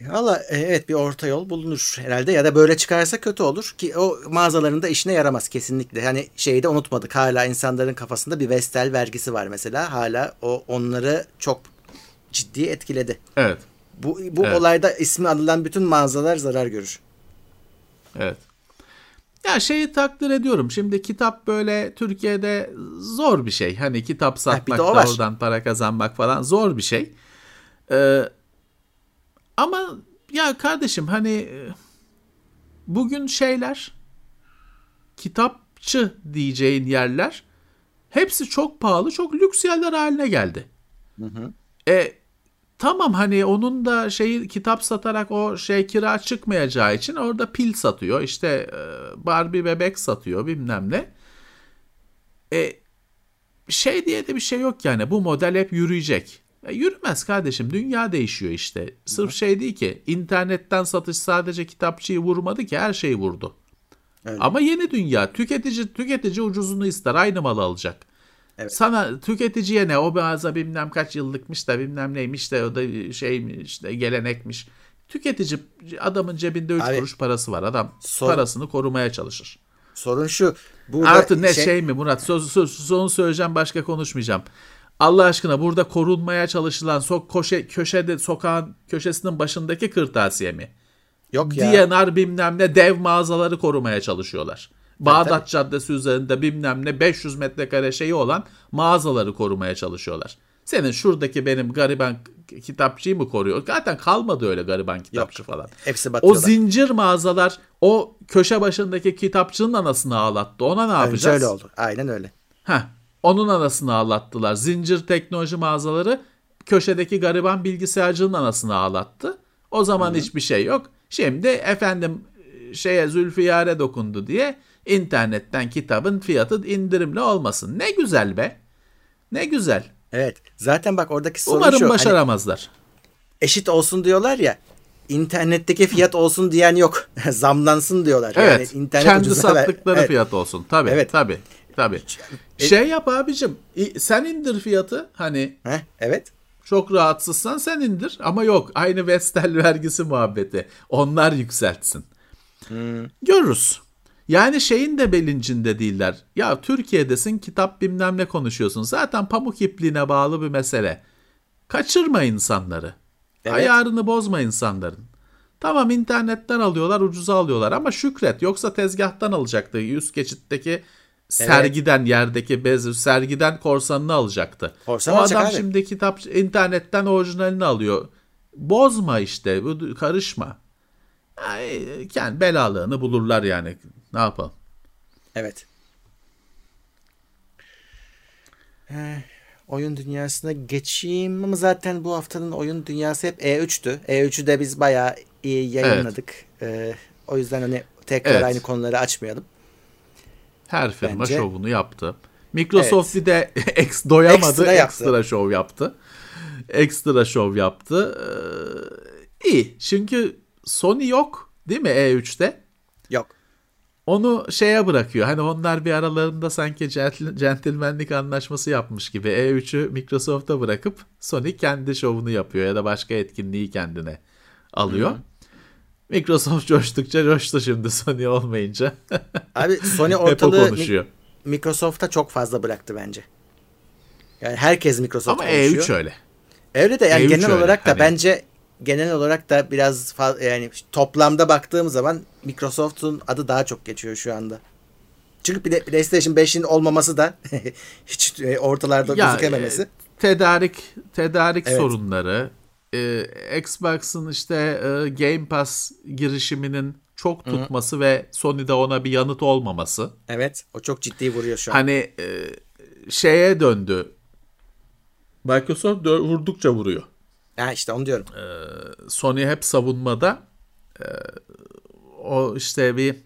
Valla e, evet bir orta yol bulunur herhalde ya da böyle çıkarsa kötü olur ki o mağazaların da işine yaramaz kesinlikle. Yani şeyi de unutmadık hala insanların kafasında bir Vestel vergisi var mesela hala o onları çok ciddi etkiledi. Evet. Bu, bu Evet. olayda ismi anılan bütün mağazalar zarar görür. Evet. Ya şeyi takdir ediyorum. Şimdi kitap böyle Türkiye'de zor bir şey. Hani kitap satmak da var. oradan para kazanmak falan zor bir şey. Ee, ama ya kardeşim hani bugün şeyler kitapçı diyeceğin yerler hepsi çok pahalı, çok lüks yerler haline geldi. E tamam hani onun da şeyi kitap satarak o şey kira çıkmayacağı için orada pil satıyor. İşte e, Barbie bebek satıyor bilmem ne. E şey diye de bir şey yok yani bu model hep yürüyecek. E, yürümez kardeşim dünya değişiyor işte. Sırf şey değil ki internetten satış sadece kitapçıyı vurmadı ki her şeyi vurdu. Öyle. Ama yeni dünya tüketici tüketici ucuzunu ister aynı malı alacak. Evet. Sana tüketiciye ne o mağaza bilmem kaç yıllıkmış da bilmem neymiş de o da şey işte gelenekmiş. Tüketici adamın cebinde 3 Abi, kuruş parası var. Adam sor- parasını korumaya çalışır. Sorun şu. Burada Artı ne şey, mi Murat? Söz, söz, sonu söyleyeceğim başka konuşmayacağım. Allah aşkına burada korunmaya çalışılan sok köşe, köşede sokağın köşesinin başındaki kırtasiye mi? Yok ya. DNR bilmem ne dev mağazaları korumaya çalışıyorlar. Bağdat Caddesi üzerinde bilmem ne 500 metrekare şeyi olan mağazaları korumaya çalışıyorlar. Senin şuradaki benim gariban kitapçıyı mı koruyor? Zaten kalmadı öyle gariban kitapçı falan. Hepsi O batıyorlar. zincir mağazalar o köşe başındaki kitapçının anasını ağlattı. Ona ne Önce yapacağız? öyle oldu. Aynen öyle. Heh, onun anasını ağlattılar. Zincir teknoloji mağazaları köşedeki gariban bilgisayarcının anasını ağlattı. O zaman hiçbir şey yok. Şimdi efendim şeye Zülfiyare dokundu diye internetten kitabın fiyatı indirimli olmasın. Ne güzel be. Ne güzel. Evet. Zaten bak oradaki sorun Umarım şu. Hani başaramazlar. eşit olsun diyorlar ya. İnternetteki fiyat olsun diyen yok. Zamlansın diyorlar. Evet. Yani internet kendi ver- sattıkları Evet. fiyat olsun. Tabii. Evet. Tabii. Tabii. Şey yap abicim. Sen indir fiyatı. Hani Heh, evet. Çok rahatsızsan sen indir ama yok aynı Vestel vergisi muhabbeti. Onlar yükseltsin. Görürüz. Yani şeyin de bilincinde değiller. Ya Türkiye'desin kitap bilmem ne konuşuyorsun. Zaten pamuk ipliğine bağlı bir mesele. Kaçırma insanları. Evet. Ayarını bozma insanların. Tamam internetten alıyorlar ucuza alıyorlar ama şükret. Yoksa tezgahtan alacaktı. Üst geçitteki sergiden yerdeki bez sergiden korsanını alacaktı. Korsan o adam abi. şimdi kitap internetten orijinalini alıyor. Bozma işte. bu- Karışma. Kendi belalığını bulurlar yani. Ne yapalım? Evet. Eh, oyun dünyasına geçeyim ama zaten bu haftanın oyun dünyası hep E3'tü. E3'ü de biz bayağı iyi yayınladık. Eh, o yüzden hani tekrar Evet. aynı konuları açmayalım. Her firma Bence- şovunu yaptı. Microsoft bir de ex doyamadı. Ekstra Ekstra, şov yaptı. Ekstra şov yaptı. Ee, iyi. Çünkü Sony yok değil mi E3'te? Yok. Onu şeye bırakıyor. Hani onlar bir aralarında sanki centil- centilmenlik anlaşması yapmış gibi E3'ü Microsoft'a bırakıp Sony kendi şovunu yapıyor ya da başka etkinliği kendine alıyor. Microsoft coştukça coştu şimdi Sony olmayınca. Abi Sony ortalığı konuşuyor. Microsoft'a çok fazla bıraktı bence. Yani herkes Microsoft Ama konuşuyor. E3 öyle. Öyle de yani E3 genel öyle, olarak da hani- bence genel olarak da biraz yani toplamda baktığım zaman Microsoft'un adı daha çok geçiyor şu anda. Çünkü Play- PlayStation 5'in olmaması da hiç e, ortalarda Ya, gözükememesi. e, tedarik tedarik Evet. sorunları, e, Xbox'ın işte e, Game Pass girişiminin çok tutması ve Sony'de ona bir yanıt olmaması. Evet, o çok ciddi vuruyor şu an. Hani e, şeye döndü. Microsoft vurdukça vuruyor. Ha işte onu diyorum. Sony hep savunmada. E, o işte bir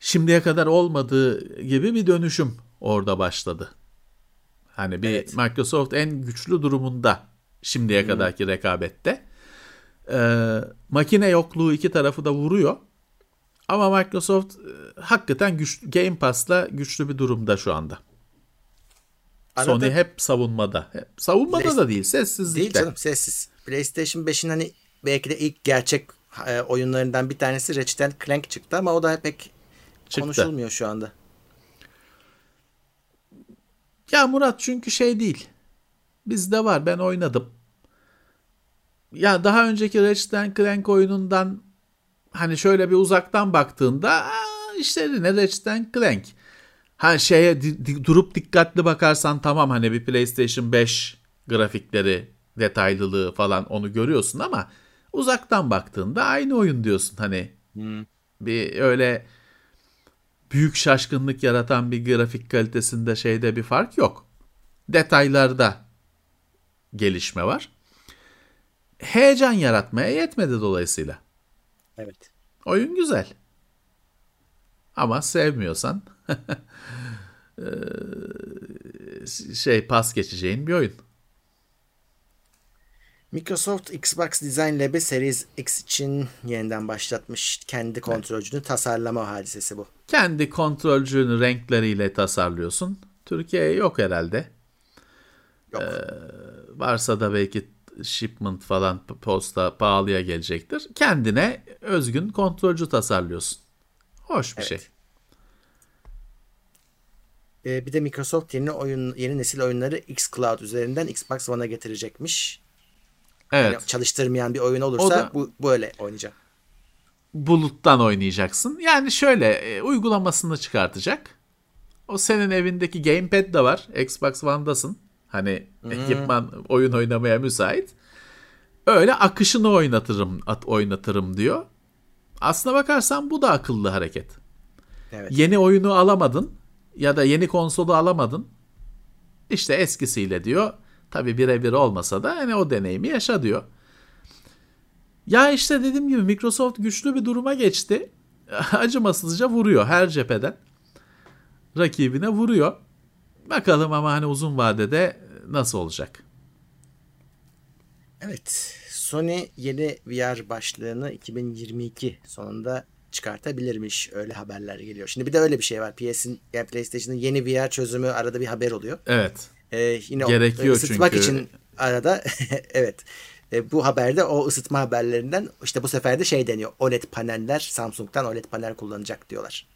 şimdiye kadar olmadığı gibi bir dönüşüm orada başladı. Hani bir Evet. Microsoft en güçlü durumunda şimdiye kadarki rekabette. E, makine yokluğu iki tarafı da vuruyor. Ama Microsoft e, hakikaten güç, Game Pass'la güçlü bir durumda şu anda. Arada- Sony hep savunmada. Hep, savunmada Play- da değil, sessizlikte. Değil canım sessiz. PlayStation 5'in hani belki de ilk gerçek e, oyunlarından bir tanesi Ratchet Clank çıktı ama o da pek Çıktı. konuşulmuyor şu anda. Ya Murat çünkü şey değil. Bizde var ben oynadım. Ya daha önceki Ratchet Clank oyunundan hani şöyle bir uzaktan baktığında "Aa, işlerine Ratchet Clank. Ha şeye di- di- durup dikkatli bakarsan tamam hani bir PlayStation 5 grafikleri, detaylılığı falan onu görüyorsun ama uzaktan baktığında aynı oyun diyorsun hani. Bir öyle büyük şaşkınlık yaratan bir grafik kalitesinde şeyde bir fark yok. Detaylarda gelişme var. Heyecan yaratmaya yetmedi dolayısıyla. Evet. Oyun güzel. Ama sevmiyorsan şey pas geçeceğin bir oyun. Microsoft Xbox Design Lab'i Series X için yeniden başlatmış kendi kontrolcünü tasarlama hadisesi bu. Kendi kontrolcünü renkleriyle tasarlıyorsun. Türkiye'ye yok herhalde. Yok. Varsa da belki shipment falan posta pahalıya gelecektir. Kendine özgün kontrolcü tasarlıyorsun. Hoş bir Evet. şey. Ee, bir de Microsoft yeni oyun yeni nesil oyunları xCloud üzerinden Xbox One'a getirecekmiş. Evet. Yani çalıştırmayan bir oyun olursa O da- bu böyle oynayacağım. buluttan oynayacaksın. Yani şöyle e, uygulamasını çıkartacak. O senin evindeki gamepad de var. Xbox One'dasın. Hani ekipman oyun oynamaya müsait. Öyle akışını oynatırım at, oynatırım diyor. Aslına bakarsan bu da akıllı hareket. Evet. Yeni oyunu alamadın ya da yeni konsolu alamadın. İşte eskisiyle diyor. Tabi birebir olmasa da hani o deneyimi yaşa diyor. Ya işte dediğim gibi Microsoft güçlü bir duruma geçti. Acımasızca vuruyor her cepheden. Rakibine vuruyor. Bakalım ama hani uzun vadede nasıl olacak? Evet. Sony yeni VR başlığını 2022 sonunda çıkartabilirmiş. Öyle haberler geliyor. Şimdi bir de öyle bir şey var. PS'in yani PlayStation'ın yeni VR çözümü arada bir haber oluyor. Evet. Ee, yine Gerekiyor o ısıtmak çünkü. için arada evet. E, bu haberde o ısıtma haberlerinden işte bu sefer de şey deniyor. OLED paneller Samsung'dan OLED panel kullanacak diyorlar.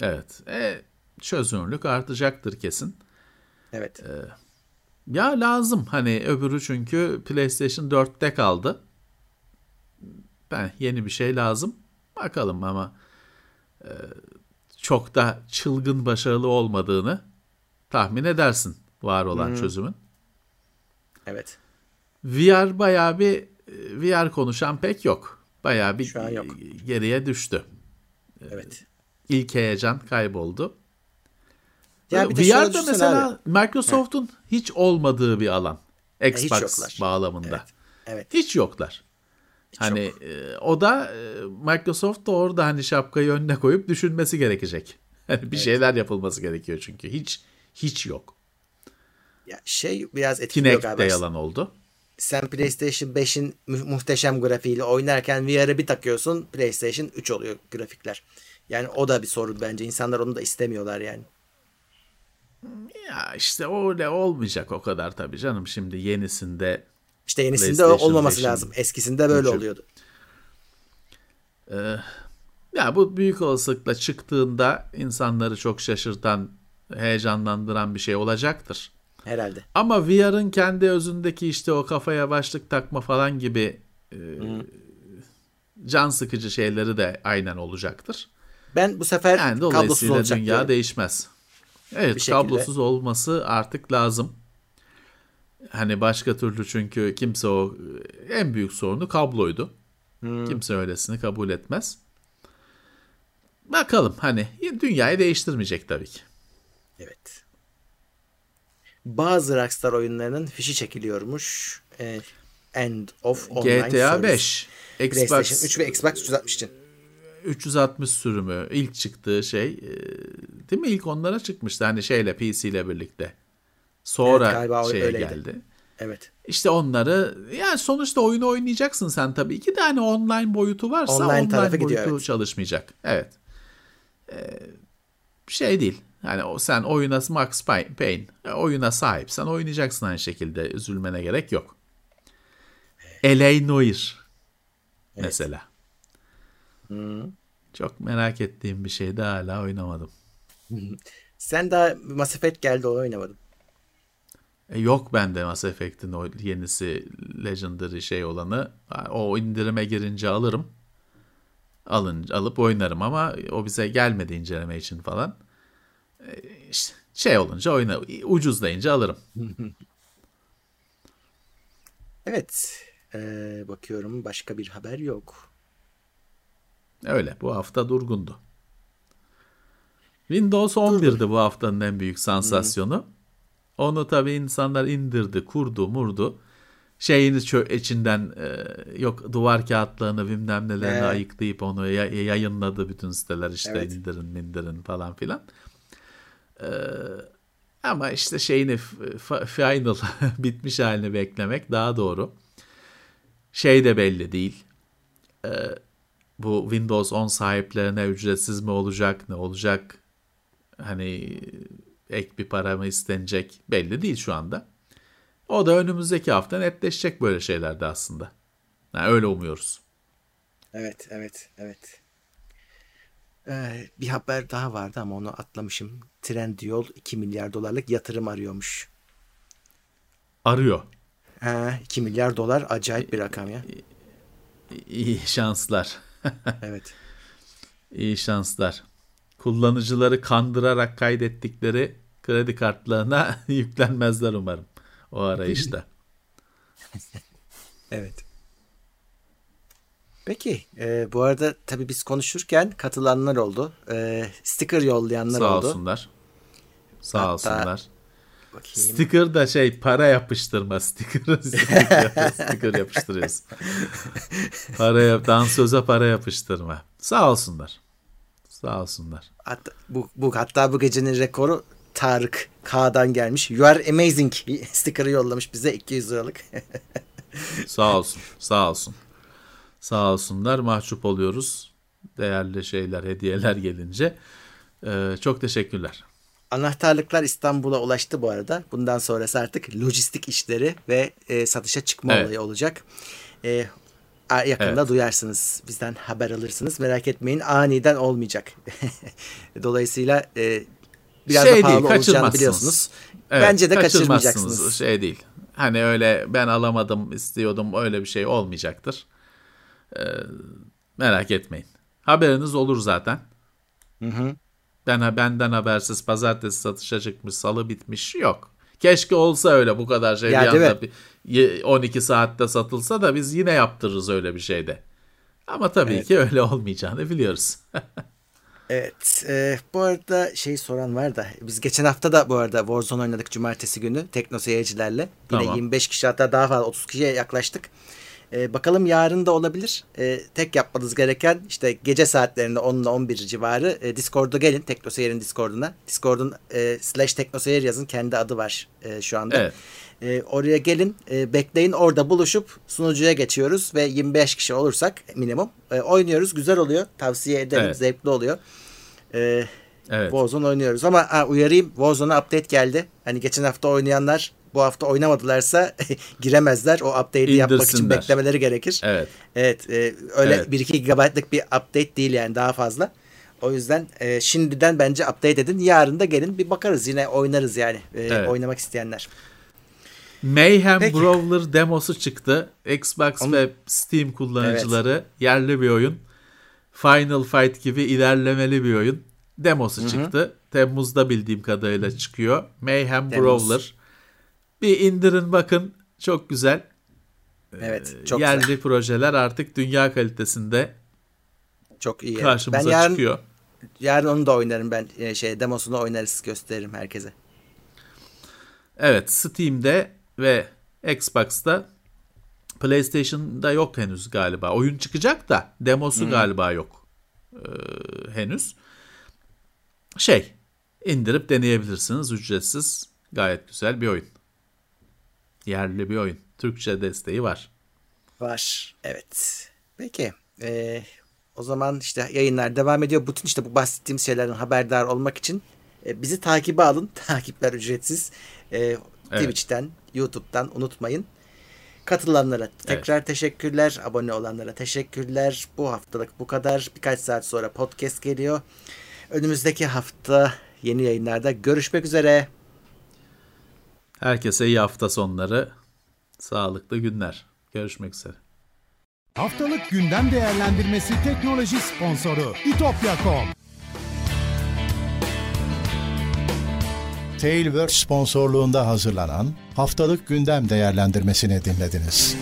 Evet. E, çözünürlük artacaktır kesin. Evet. Ya lazım hani öbürü çünkü PlayStation 4'te kaldı. Ben yeni bir şey lazım. Bakalım ama e, çok da çılgın başarılı olmadığını tahmin edersin var olan çözümün. Evet. VR bayağı bir e, VR konuşan pek yok. Bayağı bir yok. geriye düştü. Evet. İlk heyecan kayboldu. Ya bir de VR'da mesela abi. Microsoft'un hiç olmadığı bir alan. hiç Xbox bağlamında. Evet. Hiç yoklar. hani yok. e, o da e, Microsoft da orada hani şapkayı önüne koyup düşünmesi gerekecek. Hani bir şeyler yapılması gerekiyor çünkü hiç hiç yok. Ya şey biraz etkiliyor Kinect galiba. de yalan oldu. Sen PlayStation 5'in mu- muhteşem grafiğiyle oynarken VR'ı bir takıyorsun PlayStation 3 oluyor grafikler. Yani o da bir sorun bence. İnsanlar onu da istemiyorlar yani. Ya işte öyle olmayacak o kadar tabii canım. Şimdi yenisinde İşte yenisinde olmaması 5'in lazım. Eskisinde böyle üçü. oluyordu. ya bu büyük olasılıkla çıktığında insanları çok şaşırtan, heyecanlandıran bir şey olacaktır. Herhalde. Ama VR'ın kendi özündeki işte o kafaya başlık takma falan gibi e, can sıkıcı şeyleri de aynen olacaktır. Ben bu sefer Yani kablosuz olacak dünya diyorum. değişmez. Evet Bir şekilde. kablosuz olması artık lazım. Hani başka türlü çünkü kimse o en büyük sorunu kabloydu. Hmm. Kimse öylesini kabul etmez. Bakalım hani dünyayı değiştirmeyecek tabii ki. Evet. Bazı Rockstar oyunlarının fişi çekiliyormuş. Ee, End of Online GTA Service. 5, PlayStation Xbox 3 ve Xbox 360 için. 360 sürümü ilk çıktığı şey e, değil mi? İlk onlara çıkmıştı hani şeyle PC ile birlikte. Sonra Evet, şeye öyleydi. geldi. Evet. İşte onları yani sonuçta oyunu oynayacaksın sen tabii. İki tane online boyutu varsa Online online, boyutu gidiyor, evet. çalışmayacak. Evet. Ee, şey değil. Yani o sen oyuna Max Payne, e, oyuna sahipsen oynayacaksın aynı şekilde. Üzülmene gerek yok. L.A. Noir mesela. Çok merak ettiğim bir şeydi hala oynamadım. Sen daha Mass Effect geldi onu oynamadın. E, yok bende Mass Effect'in o yenisi Legendary şey olanı. O indirime girince alırım. alın alıp oynarım ama o bize gelmedi inceleme için falan. E, işte şey olunca oyna ucuzlayınca alırım. Evet. Ee, bakıyorum başka bir haber yok. Öyle bu hafta durgundu. Windows 11'di bu haftanın en büyük sansasyonu. Onu tabii insanlar indirdi, kurdu, murdu. Şeyini çö- içinden e, yok duvar kağıtlarını bilmem nelerini Evet. ayıklayıp onu ya- yayınladı bütün siteler işte Evet. indirin indirin falan filan. E, ama işte şeyini f- final bitmiş halini beklemek daha doğru. Şey de belli değil. E, bu Windows 10 sahiplerine ücretsiz mi olacak, ne olacak? Hani ek bir para mı istenecek belli değil şu anda. O da önümüzdeki hafta netleşecek böyle şeylerde aslında. Yani öyle umuyoruz. Evet, evet, evet. Ee, bir haber daha vardı ama onu atlamışım. Trendyol 2 milyar dolarlık yatırım arıyormuş. Arıyor. Ha, 2 milyar dolar acayip bir rakam ya. İyi şanslar. Evet. İyi şanslar. Kullanıcıları kandırarak kaydettikleri kredi kartlarına yüklenmezler umarım o arayışta. Evet. Peki, e, bu arada tabii biz konuşurken katılanlar oldu. E, sticker yollayanlar Sağ oldu. olsunlar. Sağ Hatta- olsunlar. Bakayım. Sticker da şey para yapıştırma sticker sticker, sticker yapıştırıyoruz. para yap dansöze para yapıştırma. Sağ olsunlar. Sağ olsunlar. Hatta bu, bu hatta bu gecenin rekoru Tarık K'dan gelmiş. You are amazing sticker'ı yollamış bize 200 liralık. Sağ olsun. Sağ olsun. Sağ olsunlar. Mahcup oluyoruz. Değerli şeyler, hediyeler gelince. Ee, çok teşekkürler. Anahtarlıklar İstanbul'a ulaştı bu arada. Bundan sonrası artık lojistik işleri ve e, satışa çıkma Evet. olayı olacak. E, yakında Evet. duyarsınız. Bizden haber alırsınız. Merak etmeyin aniden olmayacak. Dolayısıyla e, biraz Şey da değil, pahalı olacağını kaçırmazsınız. biliyorsunuz. Evet, Bence de kaçırmayacaksınız. Şey değil. Hani öyle ben alamadım istiyordum öyle bir şey olmayacaktır. Ee, merak etmeyin. Haberiniz olur zaten. Ben benden habersiz pazartesi satışa çıkmış, salı bitmiş yok. Keşke olsa öyle bu kadar şey Ya, bir anda bir- ye- 12 saatte satılsa da biz yine yaptırırız öyle bir şeyde. Ama tabii Evet. ki öyle olmayacağını biliyoruz. Evet. e, bu arada şey soran var da biz geçen hafta da bu arada Warzone oynadık cumartesi günü tekno seyircilerle. Yine Tamam. 25 kişi hatta daha fazla 30 kişiye yaklaştık. E, bakalım yarın da olabilir. E, tek yapmanız gereken işte gece saatlerinde 10 ile 11 civarı e, Discord'a gelin. Tekno Seyir'in Discord'una. Discord'un e, slash Tekno Seyir yazın. Kendi adı var e, şu anda. Evet. E, oraya gelin. e, bekleyin. Orada buluşup sunucuya geçiyoruz ve 25 kişi olursak minimum e, oynuyoruz. Güzel oluyor. Tavsiye ederim. Evet. Zevkli oluyor. E, Evet. Warzone oynuyoruz ama ha, uyarayım Warzone'a update geldi. Hani geçen hafta oynayanlar bu hafta oynamadılarsa giremezler. O update'i yapmak için beklemeleri gerekir. Evet. Evet, e, öyle Evet. 1-2 GB'lık bir update değil yani daha fazla. O yüzden e, şimdiden bence update edin. Yarın da gelin bir bakarız yine oynarız yani e, Evet. oynamak isteyenler. Mayhem Peki. Brawler demosu çıktı. Xbox Onu- ve Steam kullanıcıları yerli bir oyun. Final Fight gibi ilerlemeli bir oyun. Demosu çıktı. Temmuz'da bildiğim kadarıyla çıkıyor. Mayhem Temmuz. Brawler. Bir indirin bakın. Çok güzel. Evet, çok yerli güzel. projeler artık dünya kalitesinde Çok iyi. karşımıza ben yarın, çıkıyor. yarın onu da oynarım ben. E, şey demosunu oynarız gösteririm herkese. Evet, Steam'de ve Xbox'ta PlayStation'da yok henüz galiba. Oyun çıkacak da demosu galiba yok ee, henüz. Şey, indirip deneyebilirsiniz ücretsiz. Gayet güzel bir oyun. Yerli bir oyun. Türkçe desteği var. Var. Evet. Peki. Ee, o zaman işte yayınlar devam ediyor. Bütün işte bu bahsettiğim şeylerden haberdar olmak için e, bizi takibe alın. Takipler ücretsiz. Ee, Twitch'ten, YouTube'dan unutmayın. Katılanlara tekrar teşekkürler. Abone olanlara teşekkürler. Bu haftalık bu kadar. Birkaç saat sonra podcast geliyor. Önümüzdeki hafta yeni yayınlarda görüşmek üzere. Herkese iyi hafta sonları. Sağlıklı günler. Görüşmek üzere. Haftalık gündem değerlendirmesi teknoloji sponsoru itopya.com. Tailwords sponsorluğunda hazırlanan haftalık gündem değerlendirmesini dinlediniz.